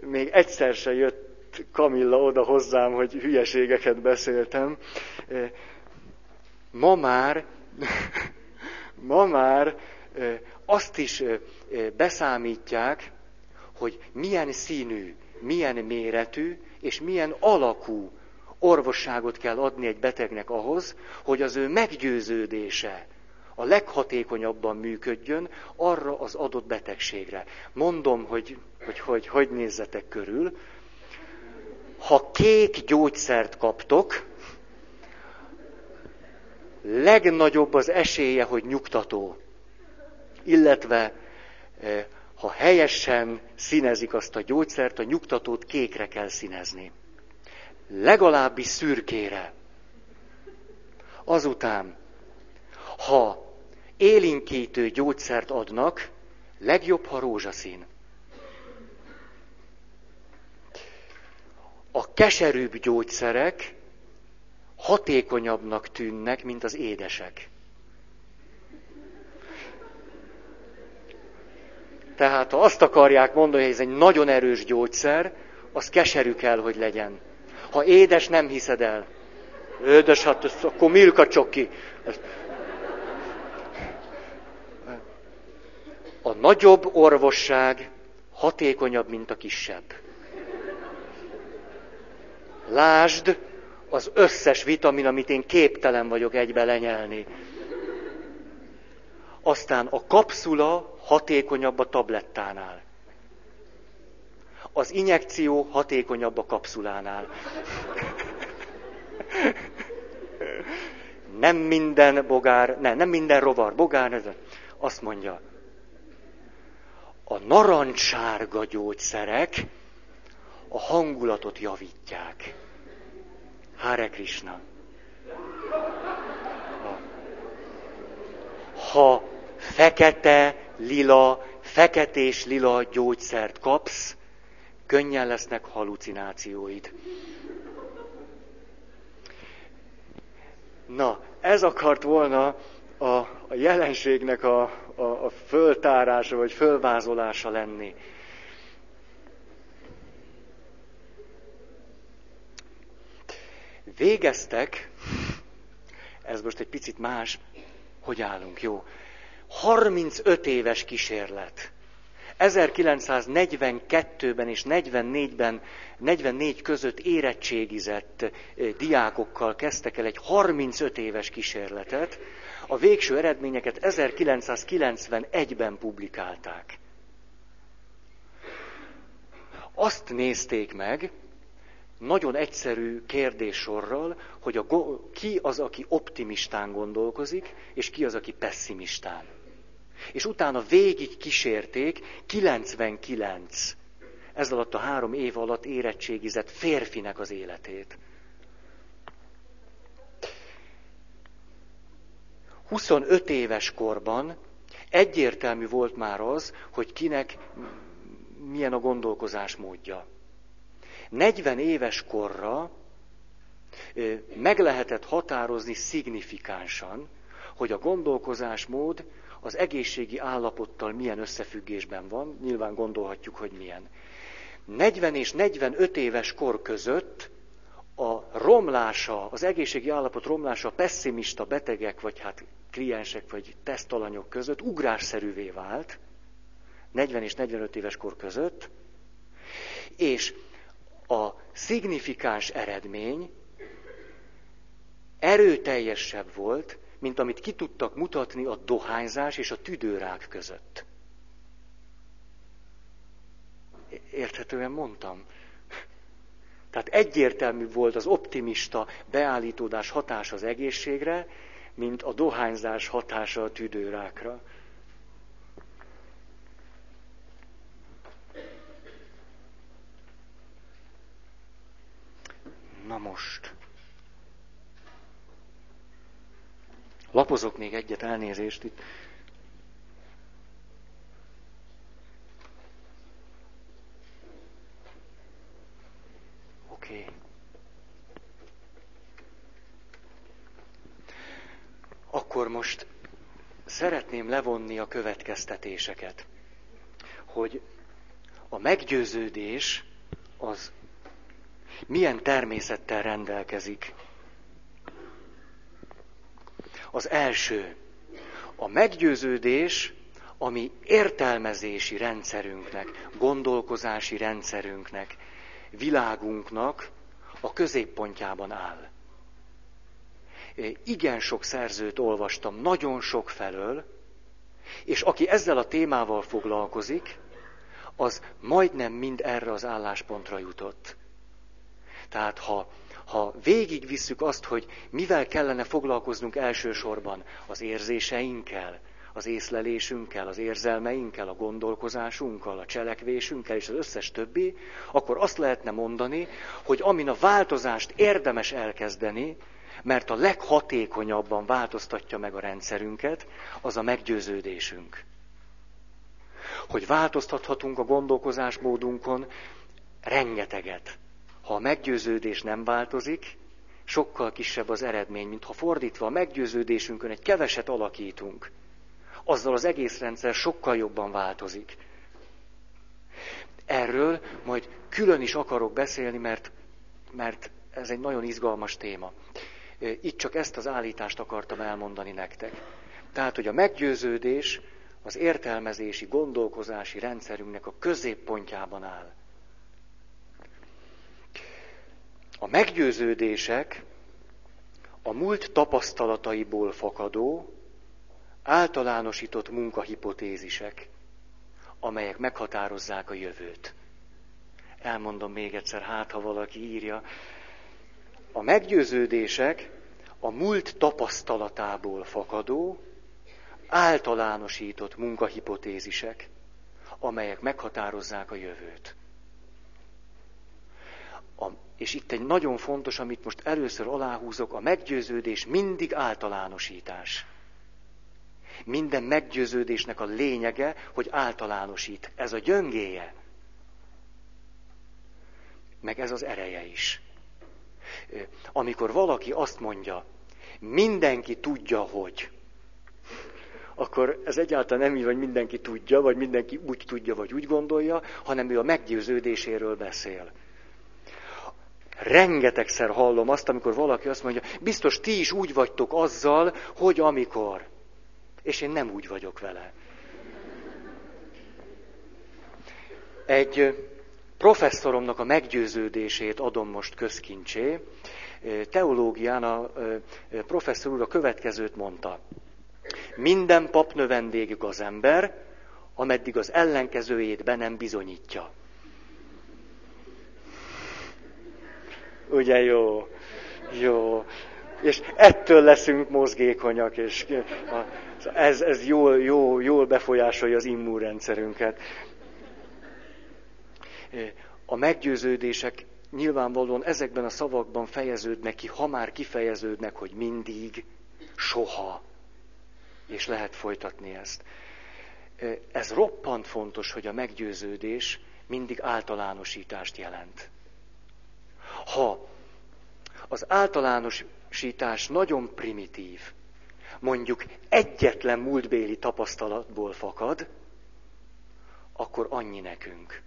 még egyszer se jött Kamilla oda hozzám, hogy hülyeségeket beszéltem. Ma már, ma már azt is beszámítják, hogy milyen színű, milyen méretű és milyen alakú orvosságot kell adni egy betegnek ahhoz, hogy az ő meggyőződése a leghatékonyabban működjön arra az adott betegségre. Mondom, hogy hogy, hogy, hogy nézzetek körül. Ha kék gyógyszert kaptok, legnagyobb az esélye, hogy nyugtató illetve eh, ha helyesen színezik azt a gyógyszert, a nyugtatót kékre kell színezni. Legalábbis szürkére. Azután, ha élinkítő gyógyszert adnak, legjobb, ha rózsaszín. A keserűbb gyógyszerek hatékonyabbnak tűnnek, mint az édesek. Tehát ha azt akarják mondani, hogy ez egy nagyon erős gyógyszer, az keserű kell, hogy legyen. Ha édes, nem hiszed el. Édes, hát ez, akkor Milka csoki. A nagyobb orvosság hatékonyabb, mint a kisebb. Lásd az összes vitamin, amit én képtelen vagyok egybe lenyelni. Aztán a kapszula hatékonyabb a tablettánál. Az injekció hatékonyabb a kapszulánál. Nem minden bogár, ne, nem minden rovar bogár, azt mondja, a narancssárga gyógyszerek a hangulatot javítják. Hare Krishna. Ha fekete, lila, feketés lila gyógyszert kapsz, könnyen lesznek halucinációid. Na, ez akart volna a, a jelenségnek a, a, a föltárása vagy fölvázolása lenni. Végeztek, ez most egy picit más, hogy állunk, jó? 35 éves kísérlet. 1942-ben és 44-ben, 44 között érettségizett eh, diákokkal kezdtek el egy 35 éves kísérletet. A végső eredményeket 1991-ben publikálták. Azt nézték meg, nagyon egyszerű kérdéssorral, hogy a, ki az, aki optimistán gondolkozik, és ki az, aki pessimistán. És utána végig kísérték 99 ez alatt a három év alatt érettségizett férfinek az életét. 25 éves korban egyértelmű volt már az, hogy kinek milyen a gondolkozás módja. 40 éves korra meg lehetett határozni szignifikánsan, hogy a gondolkozásmód az egészségi állapottal milyen összefüggésben van, nyilván gondolhatjuk, hogy milyen. 40 és 45 éves kor között a romlása, az egészségi állapot romlása a pessimista betegek, vagy hát kliensek, vagy tesztalanyok között ugrásszerűvé vált, 40 és 45 éves kor között, és a szignifikáns eredmény erőteljesebb volt, mint amit ki tudtak mutatni a dohányzás és a tüdőrák között. Érthetően mondtam. Tehát egyértelmű volt az optimista beállítódás hatás az egészségre, mint a dohányzás hatása a tüdőrákra. Na most. Lapozok még egyet, elnézést itt. Oké. Akkor most szeretném levonni a következtetéseket, hogy a meggyőződés az milyen természettel rendelkezik. Az első, a meggyőződés, ami értelmezési rendszerünknek, gondolkozási rendszerünknek, világunknak a középpontjában áll. Igen sok szerzőt olvastam, nagyon sok felől, és aki ezzel a témával foglalkozik, az majdnem mind erre az álláspontra jutott. Tehát ha, ha végigvisszük azt, hogy mivel kellene foglalkoznunk elsősorban az érzéseinkkel, az észlelésünkkel, az érzelmeinkkel, a gondolkozásunkkal, a cselekvésünkkel és az összes többi, akkor azt lehetne mondani, hogy amin a változást érdemes elkezdeni, mert a leghatékonyabban változtatja meg a rendszerünket, az a meggyőződésünk. Hogy változtathatunk a gondolkozásmódunkon rengeteget. Ha a meggyőződés nem változik, sokkal kisebb az eredmény, mint ha fordítva a meggyőződésünkön egy keveset alakítunk. Azzal az egész rendszer sokkal jobban változik. Erről majd külön is akarok beszélni, mert, mert ez egy nagyon izgalmas téma. Itt csak ezt az állítást akartam elmondani nektek. Tehát, hogy a meggyőződés az értelmezési, gondolkozási rendszerünknek a középpontjában áll. A meggyőződések a múlt tapasztalataiból fakadó, általánosított munkahipotézisek, amelyek meghatározzák a jövőt. Elmondom még egyszer, hát ha valaki írja. A meggyőződések a múlt tapasztalatából fakadó, általánosított munkahipotézisek, amelyek meghatározzák a jövőt. És itt egy nagyon fontos, amit most először aláhúzok, a meggyőződés mindig általánosítás. Minden meggyőződésnek a lényege, hogy általánosít. Ez a gyöngéje. Meg ez az ereje is. Amikor valaki azt mondja, mindenki tudja, hogy, akkor ez egyáltalán nem így, hogy mindenki tudja, vagy mindenki úgy tudja, vagy úgy gondolja, hanem ő a meggyőződéséről beszél. Rengetegszer hallom azt, amikor valaki azt mondja, biztos ti is úgy vagytok azzal, hogy amikor. És én nem úgy vagyok vele. Egy professzoromnak a meggyőződését adom most közkincsé. Teológián a professzor úr a következőt mondta. Minden pap növendék az ember, ameddig az ellenkezőjét be nem bizonyítja. Ugye jó? Jó. És ettől leszünk mozgékonyak, és ez, ez jól, jól, jól befolyásolja az immunrendszerünket. A meggyőződések nyilvánvalóan ezekben a szavakban fejeződnek ki, ha már kifejeződnek, hogy mindig, soha. És lehet folytatni ezt. Ez roppant fontos, hogy a meggyőződés mindig általánosítást jelent. Ha az általánosítás nagyon primitív, mondjuk egyetlen múltbéli tapasztalatból fakad, akkor annyi nekünk.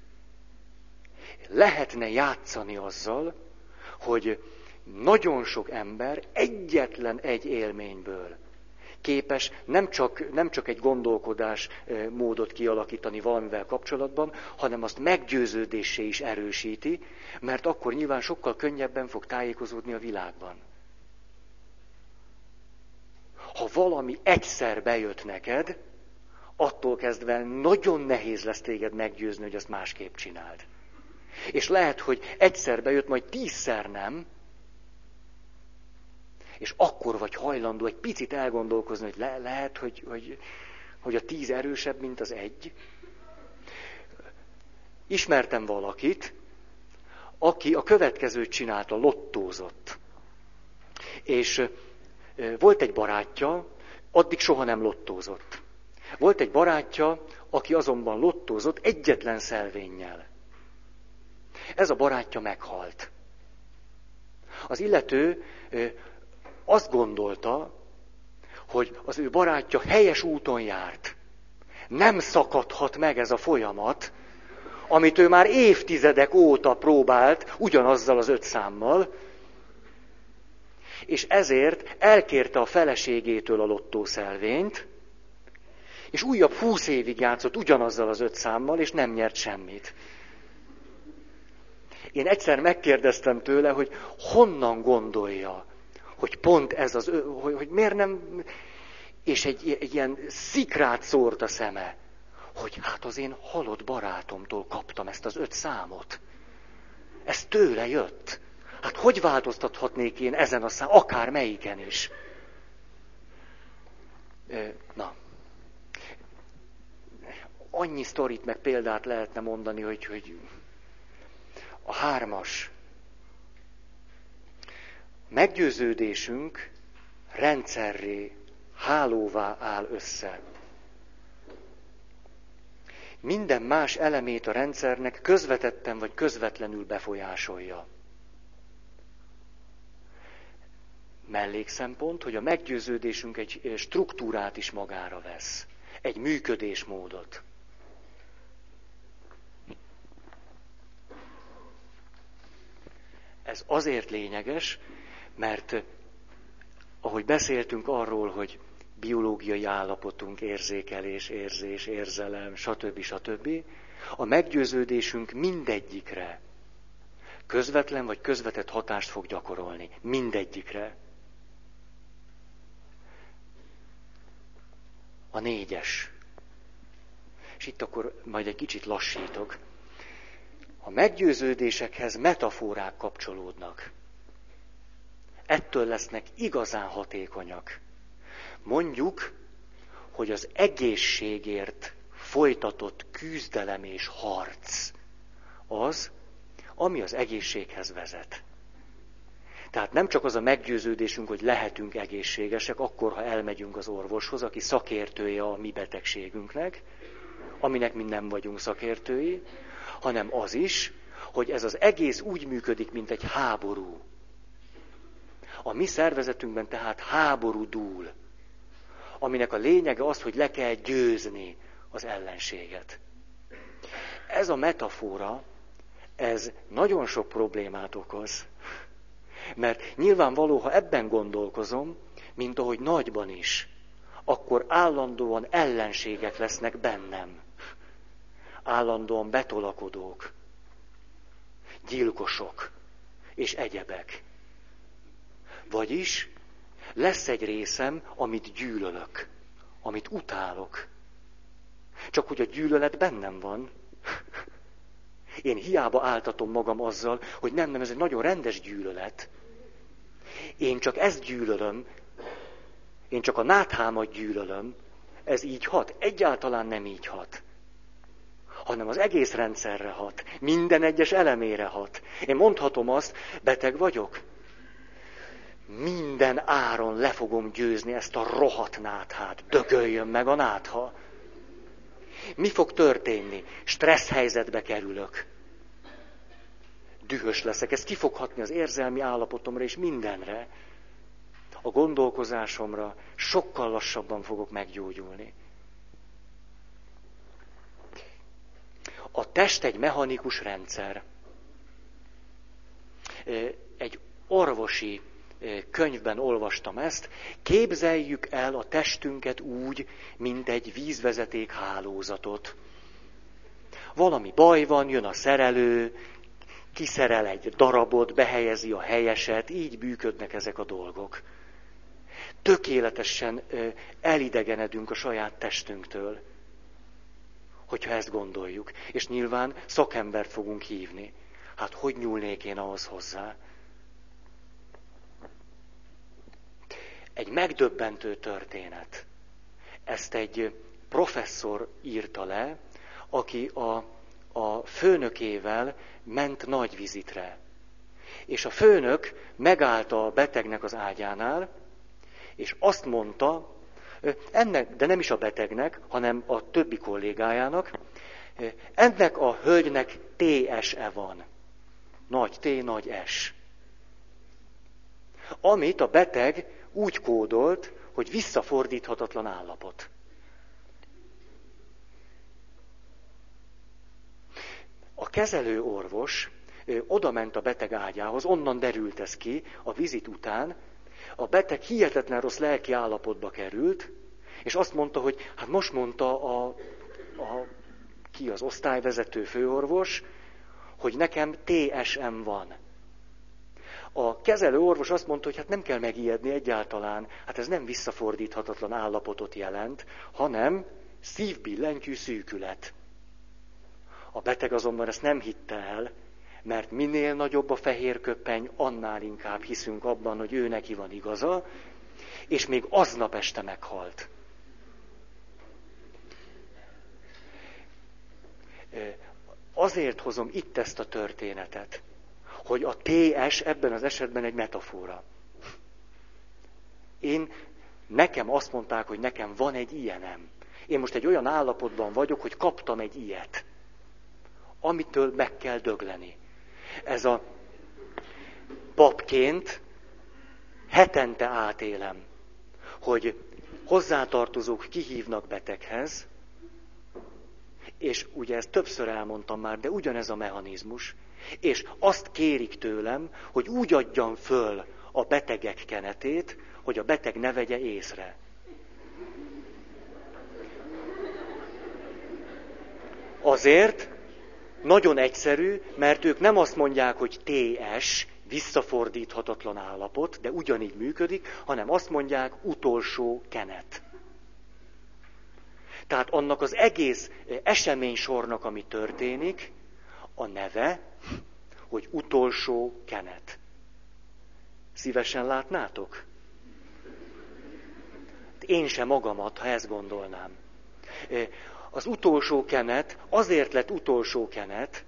Lehetne játszani azzal, hogy nagyon sok ember egyetlen egy élményből képes nem csak, nem csak egy gondolkodás módot kialakítani valamivel kapcsolatban, hanem azt meggyőződésé is erősíti, mert akkor nyilván sokkal könnyebben fog tájékozódni a világban. Ha valami egyszer bejött neked, attól kezdve nagyon nehéz lesz téged meggyőzni, hogy azt másképp csináld. És lehet, hogy egyszer bejött, majd tízszer nem, és akkor vagy hajlandó egy picit elgondolkozni, hogy le, lehet, hogy, hogy, hogy a tíz erősebb, mint az egy. Ismertem valakit, aki a következőt csinálta, lottózott. És volt egy barátja, addig soha nem lottózott. Volt egy barátja, aki azonban lottózott egyetlen szelvénnyel. Ez a barátja meghalt. Az illető azt gondolta, hogy az ő barátja helyes úton járt. Nem szakadhat meg ez a folyamat, amit ő már évtizedek óta próbált ugyanazzal az öt számmal, és ezért elkérte a feleségétől a lottószelvényt, és újabb húsz évig játszott ugyanazzal az öt számmal, és nem nyert semmit. Én egyszer megkérdeztem tőle, hogy honnan gondolja, hogy pont ez az, hogy, hogy miért nem, és egy, egy ilyen szikrát szórt a szeme, hogy hát az én halott barátomtól kaptam ezt az öt számot. Ez tőle jött. Hát hogy változtathatnék én ezen a szám, akár melyiken is? Na. Annyi sztorit meg példát lehetne mondani, hogy, hogy a hármas meggyőződésünk rendszerré, hálóvá áll össze. Minden más elemét a rendszernek közvetetten vagy közvetlenül befolyásolja. Mellékszempont, hogy a meggyőződésünk egy struktúrát is magára vesz, egy működésmódot. Ez azért lényeges, mert ahogy beszéltünk arról, hogy biológiai állapotunk, érzékelés, érzés, érzelem, stb. stb. A meggyőződésünk mindegyikre közvetlen vagy közvetett hatást fog gyakorolni. Mindegyikre. A négyes. És itt akkor majd egy kicsit lassítok. A meggyőződésekhez metaforák kapcsolódnak ettől lesznek igazán hatékonyak. Mondjuk, hogy az egészségért folytatott küzdelem és harc az, ami az egészséghez vezet. Tehát nem csak az a meggyőződésünk, hogy lehetünk egészségesek, akkor, ha elmegyünk az orvoshoz, aki szakértője a mi betegségünknek, aminek mi nem vagyunk szakértői, hanem az is, hogy ez az egész úgy működik, mint egy háború. A mi szervezetünkben tehát háború dúl, aminek a lényege az, hogy le kell győzni az ellenséget. Ez a metafora, ez nagyon sok problémát okoz. Mert nyilvánvaló, ha ebben gondolkozom, mint ahogy nagyban is, akkor állandóan ellenségek lesznek bennem. Állandóan betolakodók, gyilkosok és egyebek. Vagyis lesz egy részem, amit gyűlölök, amit utálok. Csak hogy a gyűlölet bennem van. Én hiába áltatom magam azzal, hogy nem, nem, ez egy nagyon rendes gyűlölet. Én csak ezt gyűlölöm, én csak a náthámat gyűlölöm, ez így hat. Egyáltalán nem így hat. Hanem az egész rendszerre hat. Minden egyes elemére hat. Én mondhatom azt, beteg vagyok. Minden áron le fogom győzni ezt a rohadt náthát. Dögöljön meg a nátha. Mi fog történni? Stressz helyzetbe kerülök. Dühös leszek. Ez ki fog hatni az érzelmi állapotomra és mindenre a gondolkozásomra, sokkal lassabban fogok meggyógyulni. A test egy mechanikus rendszer. Egy orvosi könyvben olvastam ezt, képzeljük el a testünket úgy, mint egy vízvezeték hálózatot. Valami baj van, jön a szerelő, kiszerel egy darabot, behelyezi a helyeset, így bűködnek ezek a dolgok tökéletesen elidegenedünk a saját testünktől, hogyha ezt gondoljuk. És nyilván szakembert fogunk hívni. Hát hogy nyúlnék én ahhoz hozzá? Egy megdöbbentő történet. Ezt egy professzor írta le, aki a, a főnökével ment nagy vizitre. És a főnök megállta a betegnek az ágyánál, és azt mondta, ennek, de nem is a betegnek, hanem a többi kollégájának, ennek a hölgynek TSE van. Nagy T, nagy S. Amit a beteg úgy kódolt, hogy visszafordíthatatlan állapot. A kezelő orvos oda ment a beteg ágyához, onnan derült ez ki a vizit után, a beteg hihetetlen rossz lelki állapotba került, és azt mondta, hogy hát most mondta a, a ki az osztályvezető főorvos, hogy nekem TSM van. A kezelő orvos azt mondta, hogy hát nem kell megijedni egyáltalán, hát ez nem visszafordíthatatlan állapotot jelent, hanem szívbillentyű szűkület. A beteg azonban ezt nem hitte el, mert minél nagyobb a fehér köppeny, annál inkább hiszünk abban, hogy ő neki van igaza, és még aznap este meghalt. Azért hozom itt ezt a történetet, hogy a TS ebben az esetben egy metafora. Én, nekem azt mondták, hogy nekem van egy ilyenem. Én most egy olyan állapotban vagyok, hogy kaptam egy ilyet, amitől meg kell dögleni ez a papként hetente átélem, hogy hozzátartozók kihívnak beteghez, és ugye ezt többször elmondtam már, de ugyanez a mechanizmus, és azt kérik tőlem, hogy úgy adjam föl a betegek kenetét, hogy a beteg ne vegye észre. Azért, nagyon egyszerű, mert ők nem azt mondják, hogy TS, visszafordíthatatlan állapot, de ugyanígy működik, hanem azt mondják, utolsó kenet. Tehát annak az egész eseménysornak, ami történik, a neve, hogy utolsó kenet. Szívesen látnátok? Én sem magamat, ha ezt gondolnám az utolsó kenet azért lett utolsó kenet,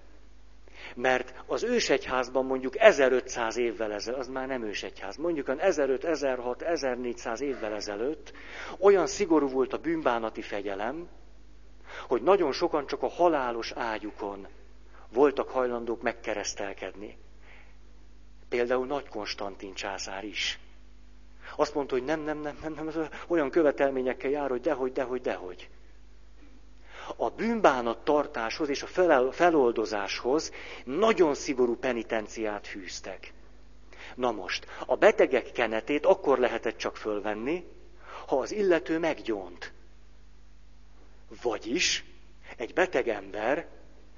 mert az ősegyházban mondjuk 1500 évvel ezelőtt, az már nem ősegyház, mondjuk 1500, 1600, 1400 évvel ezelőtt olyan szigorú volt a bűnbánati fegyelem, hogy nagyon sokan csak a halálos ágyukon voltak hajlandók megkeresztelkedni. Például Nagy Konstantin császár is. Azt mondta, hogy nem, nem, nem, nem, nem, olyan követelményekkel jár, hogy dehogy, dehogy, dehogy a bűnbánat tartáshoz és a feloldozáshoz nagyon szigorú penitenciát fűztek. Na most, a betegek kenetét akkor lehetett csak fölvenni, ha az illető meggyónt. Vagyis egy beteg ember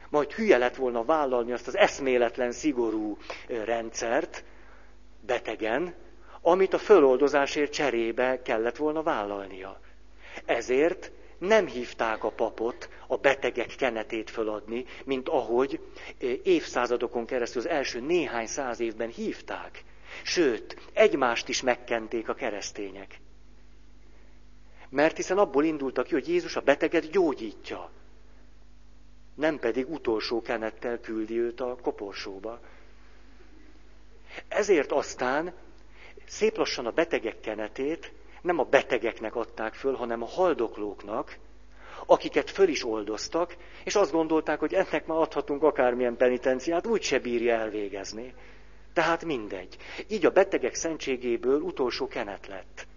majd hülye lett volna vállalni azt az eszméletlen, szigorú rendszert betegen, amit a föloldozásért cserébe kellett volna vállalnia. Ezért nem hívták a papot a betegek kenetét föladni, mint ahogy évszázadokon keresztül az első néhány száz évben hívták. Sőt, egymást is megkenték a keresztények. Mert hiszen abból indultak ki, hogy Jézus a beteget gyógyítja. Nem pedig utolsó kenettel küldi őt a koporsóba. Ezért aztán szép lassan a betegek kenetét nem a betegeknek adták föl, hanem a haldoklóknak, akiket föl is oldoztak, és azt gondolták, hogy ennek már adhatunk akármilyen penitenciát, úgyse bírja elvégezni. Tehát mindegy. Így a betegek szentségéből utolsó kenet lett.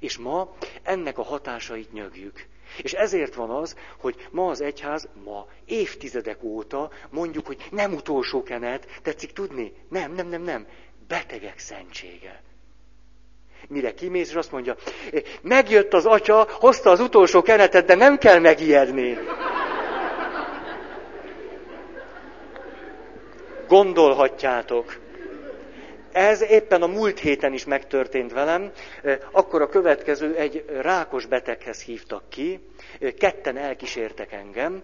És ma ennek a hatásait nyögjük. És ezért van az, hogy ma az egyház, ma évtizedek óta mondjuk, hogy nem utolsó kenet, tetszik tudni? Nem, nem, nem, nem. Betegek szentsége. Mire kimész, és azt mondja, megjött az atya, hozta az utolsó kenetet, de nem kell megijedni. Gondolhatjátok. Ez éppen a múlt héten is megtörtént velem. Akkor a következő egy rákos beteghez hívtak ki, ketten elkísértek engem,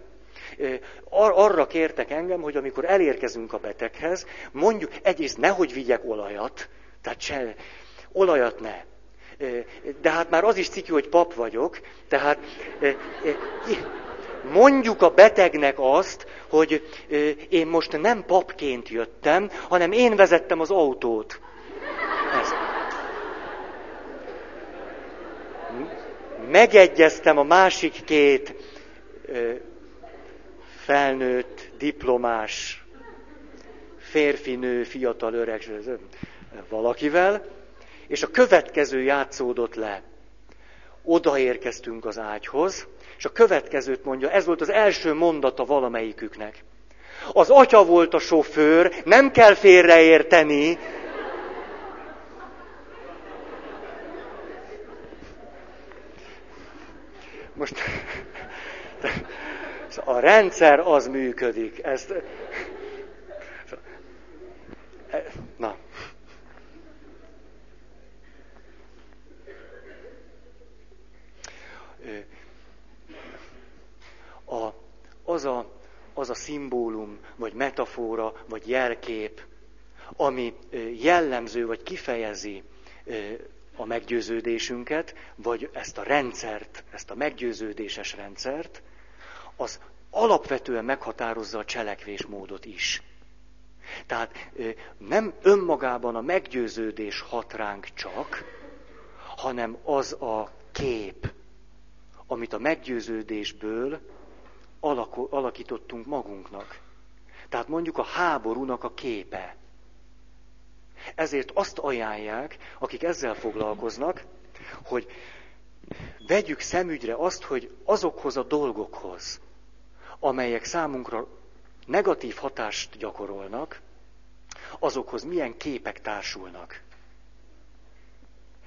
Ar- arra kértek engem, hogy amikor elérkezünk a beteghez, mondjuk egyrészt nehogy vigyek olajat, tehát se, olajat ne. De hát már az is ciki, hogy pap vagyok, tehát mondjuk a betegnek azt, hogy én most nem papként jöttem, hanem én vezettem az autót. Ez. Megegyeztem a másik két felnőtt, diplomás, férfi, nő, fiatal, öreg, valakivel, és a következő játszódott le. Odaérkeztünk az ágyhoz, és a következőt mondja, ez volt az első mondata valamelyiküknek. Az atya volt a sofőr, nem kell félreérteni. Most a rendszer az működik. Ezt, na, a, az, a, az a szimbólum, vagy metafora, vagy jelkép, ami jellemző, vagy kifejezi a meggyőződésünket, vagy ezt a rendszert, ezt a meggyőződéses rendszert, az alapvetően meghatározza a cselekvésmódot is. Tehát nem önmagában a meggyőződés hat ránk csak, hanem az a kép, amit a meggyőződésből alakítottunk magunknak. Tehát mondjuk a háborúnak a képe. Ezért azt ajánlják, akik ezzel foglalkoznak, hogy vegyük szemügyre azt, hogy azokhoz a dolgokhoz, amelyek számunkra negatív hatást gyakorolnak, azokhoz milyen képek társulnak.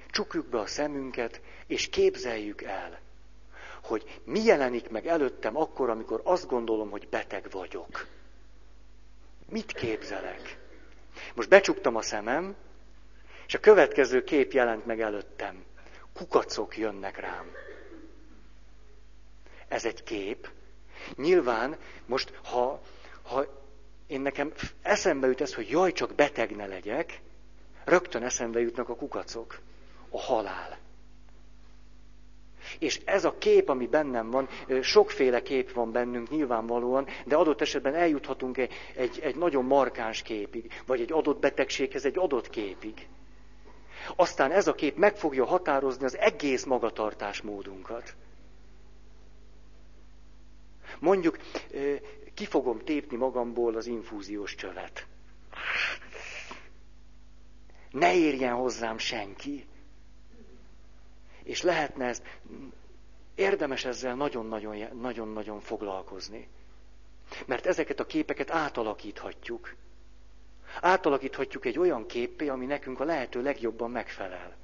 Csukjuk be a szemünket, és képzeljük el, hogy mi jelenik meg előttem akkor, amikor azt gondolom, hogy beteg vagyok. Mit képzelek? Most becsuktam a szemem, és a következő kép jelent meg előttem. Kukacok jönnek rám. Ez egy kép. Nyilván most, ha, ha én nekem eszembe jut ez, hogy jaj, csak beteg ne legyek, rögtön eszembe jutnak a kukacok, a halál. És ez a kép, ami bennem van, sokféle kép van bennünk nyilvánvalóan, de adott esetben eljuthatunk egy, egy, egy nagyon markáns képig, vagy egy adott betegséghez egy adott képig. Aztán ez a kép meg fogja határozni az egész magatartásmódunkat. Mondjuk, ki fogom tépni magamból az infúziós csövet. Ne érjen hozzám senki. És lehetne ezt, érdemes ezzel nagyon-nagyon foglalkozni. Mert ezeket a képeket átalakíthatjuk. Átalakíthatjuk egy olyan képé, ami nekünk a lehető legjobban megfelel.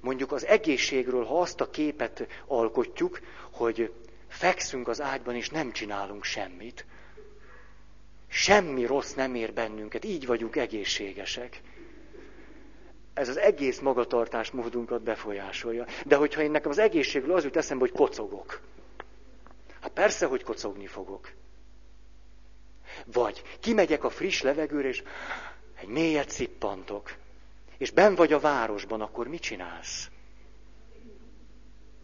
Mondjuk az egészségről, ha azt a képet alkotjuk, hogy fekszünk az ágyban és nem csinálunk semmit, semmi rossz nem ér bennünket, így vagyunk egészségesek ez az egész magatartásmódunkat befolyásolja. De hogyha én nekem az egészségről az jut eszembe, hogy kocogok. Hát persze, hogy kocogni fogok. Vagy kimegyek a friss levegőre, és egy mélyet szippantok, és ben vagy a városban, akkor mit csinálsz?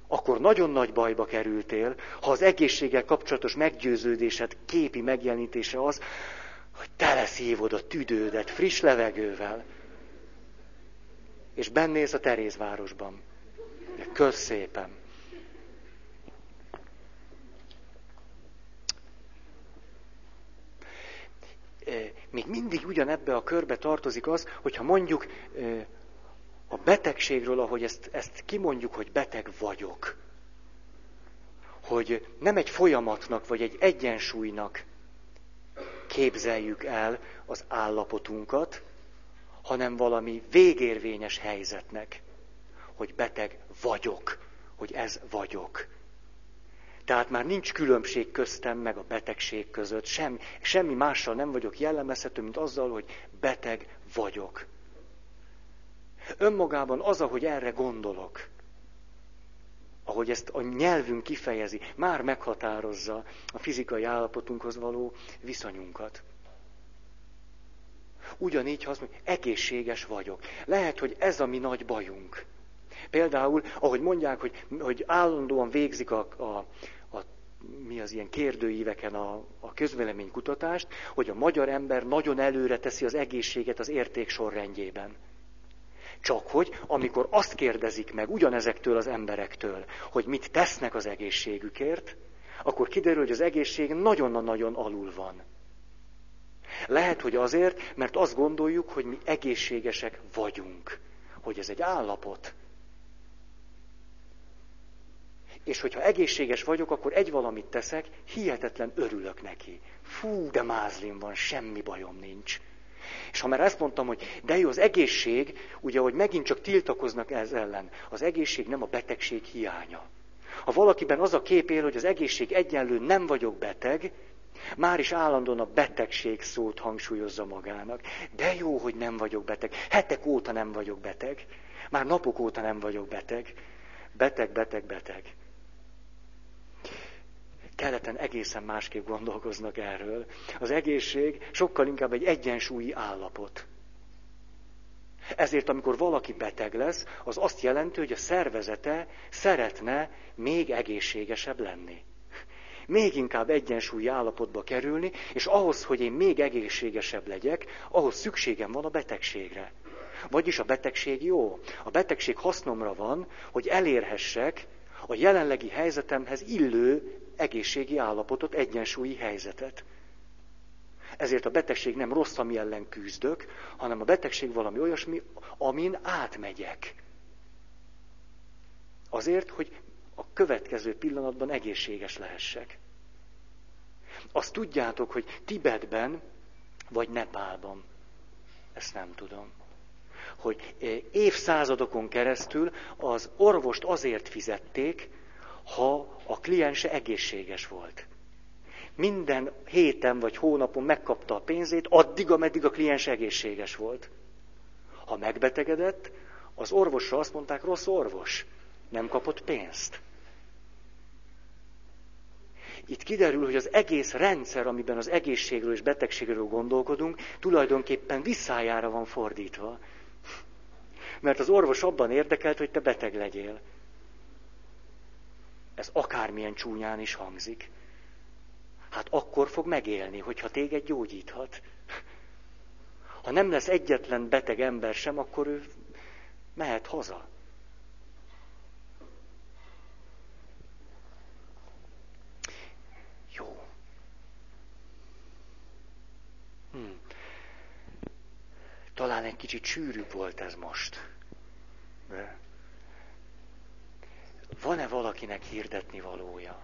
Akkor nagyon nagy bajba kerültél, ha az egészséggel kapcsolatos meggyőződésed képi megjelenítése az, hogy teleszívod a tüdődet friss levegővel, és bennéz a Terézvárosban. Kösz szépen! még mindig ugyanebbe a körbe tartozik az, hogyha mondjuk a betegségről, ahogy ezt, ezt kimondjuk, hogy beteg vagyok, hogy nem egy folyamatnak, vagy egy egyensúlynak képzeljük el az állapotunkat, hanem valami végérvényes helyzetnek, hogy beteg vagyok, hogy ez vagyok. Tehát már nincs különbség köztem meg a betegség között, sem, semmi mással nem vagyok jellemezhető, mint azzal, hogy beteg vagyok. Önmagában az, ahogy erre gondolok, ahogy ezt a nyelvünk kifejezi, már meghatározza a fizikai állapotunkhoz való viszonyunkat. Ugyanígy, ha azt mondjuk, egészséges vagyok. Lehet, hogy ez a mi nagy bajunk. Például, ahogy mondják, hogy, hogy állandóan végzik a, a, mi az ilyen kérdőíveken a, a közvéleménykutatást, hogy a magyar ember nagyon előre teszi az egészséget az érték sorrendjében. Csak hogy, amikor azt kérdezik meg ugyanezektől az emberektől, hogy mit tesznek az egészségükért, akkor kiderül, hogy az egészség nagyon-nagyon alul van. Lehet, hogy azért, mert azt gondoljuk, hogy mi egészségesek vagyunk. Hogy ez egy állapot. És hogyha egészséges vagyok, akkor egy valamit teszek, hihetetlen örülök neki. Fú, de mázlim van, semmi bajom nincs. És ha már ezt mondtam, hogy de jó, az egészség, ugye, hogy megint csak tiltakoznak ez ellen, az egészség nem a betegség hiánya. Ha valakiben az a kép él, hogy az egészség egyenlő nem vagyok beteg, már is állandóan a betegség szót hangsúlyozza magának. De jó, hogy nem vagyok beteg. Hetek óta nem vagyok beteg. Már napok óta nem vagyok beteg. Beteg, beteg, beteg. Keleten egészen másképp gondolkoznak erről. Az egészség sokkal inkább egy egyensúlyi állapot. Ezért, amikor valaki beteg lesz, az azt jelenti, hogy a szervezete szeretne még egészségesebb lenni. Még inkább egyensúlyi állapotba kerülni, és ahhoz, hogy én még egészségesebb legyek, ahhoz szükségem van a betegségre. Vagyis a betegség jó. A betegség hasznomra van, hogy elérhessek a jelenlegi helyzetemhez illő egészségi állapotot, egyensúlyi helyzetet. Ezért a betegség nem rossz, ami ellen küzdök, hanem a betegség valami olyasmi, amin átmegyek. Azért, hogy a következő pillanatban egészséges lehessek. Azt tudjátok, hogy Tibetben vagy Nepálban, ezt nem tudom, hogy évszázadokon keresztül az orvost azért fizették, ha a kliense egészséges volt. Minden héten vagy hónapon megkapta a pénzét, addig, ameddig a kliens egészséges volt. Ha megbetegedett, az orvosra azt mondták, rossz orvos, nem kapott pénzt. Itt kiderül, hogy az egész rendszer, amiben az egészségről és betegségről gondolkodunk, tulajdonképpen visszájára van fordítva. Mert az orvos abban érdekelt, hogy te beteg legyél. Ez akármilyen csúnyán is hangzik. Hát akkor fog megélni, hogyha téged gyógyíthat. Ha nem lesz egyetlen beteg ember sem, akkor ő mehet haza. Jó. Hm. Talán egy kicsit sűrűbb volt ez most. De van-e valakinek hirdetni valója?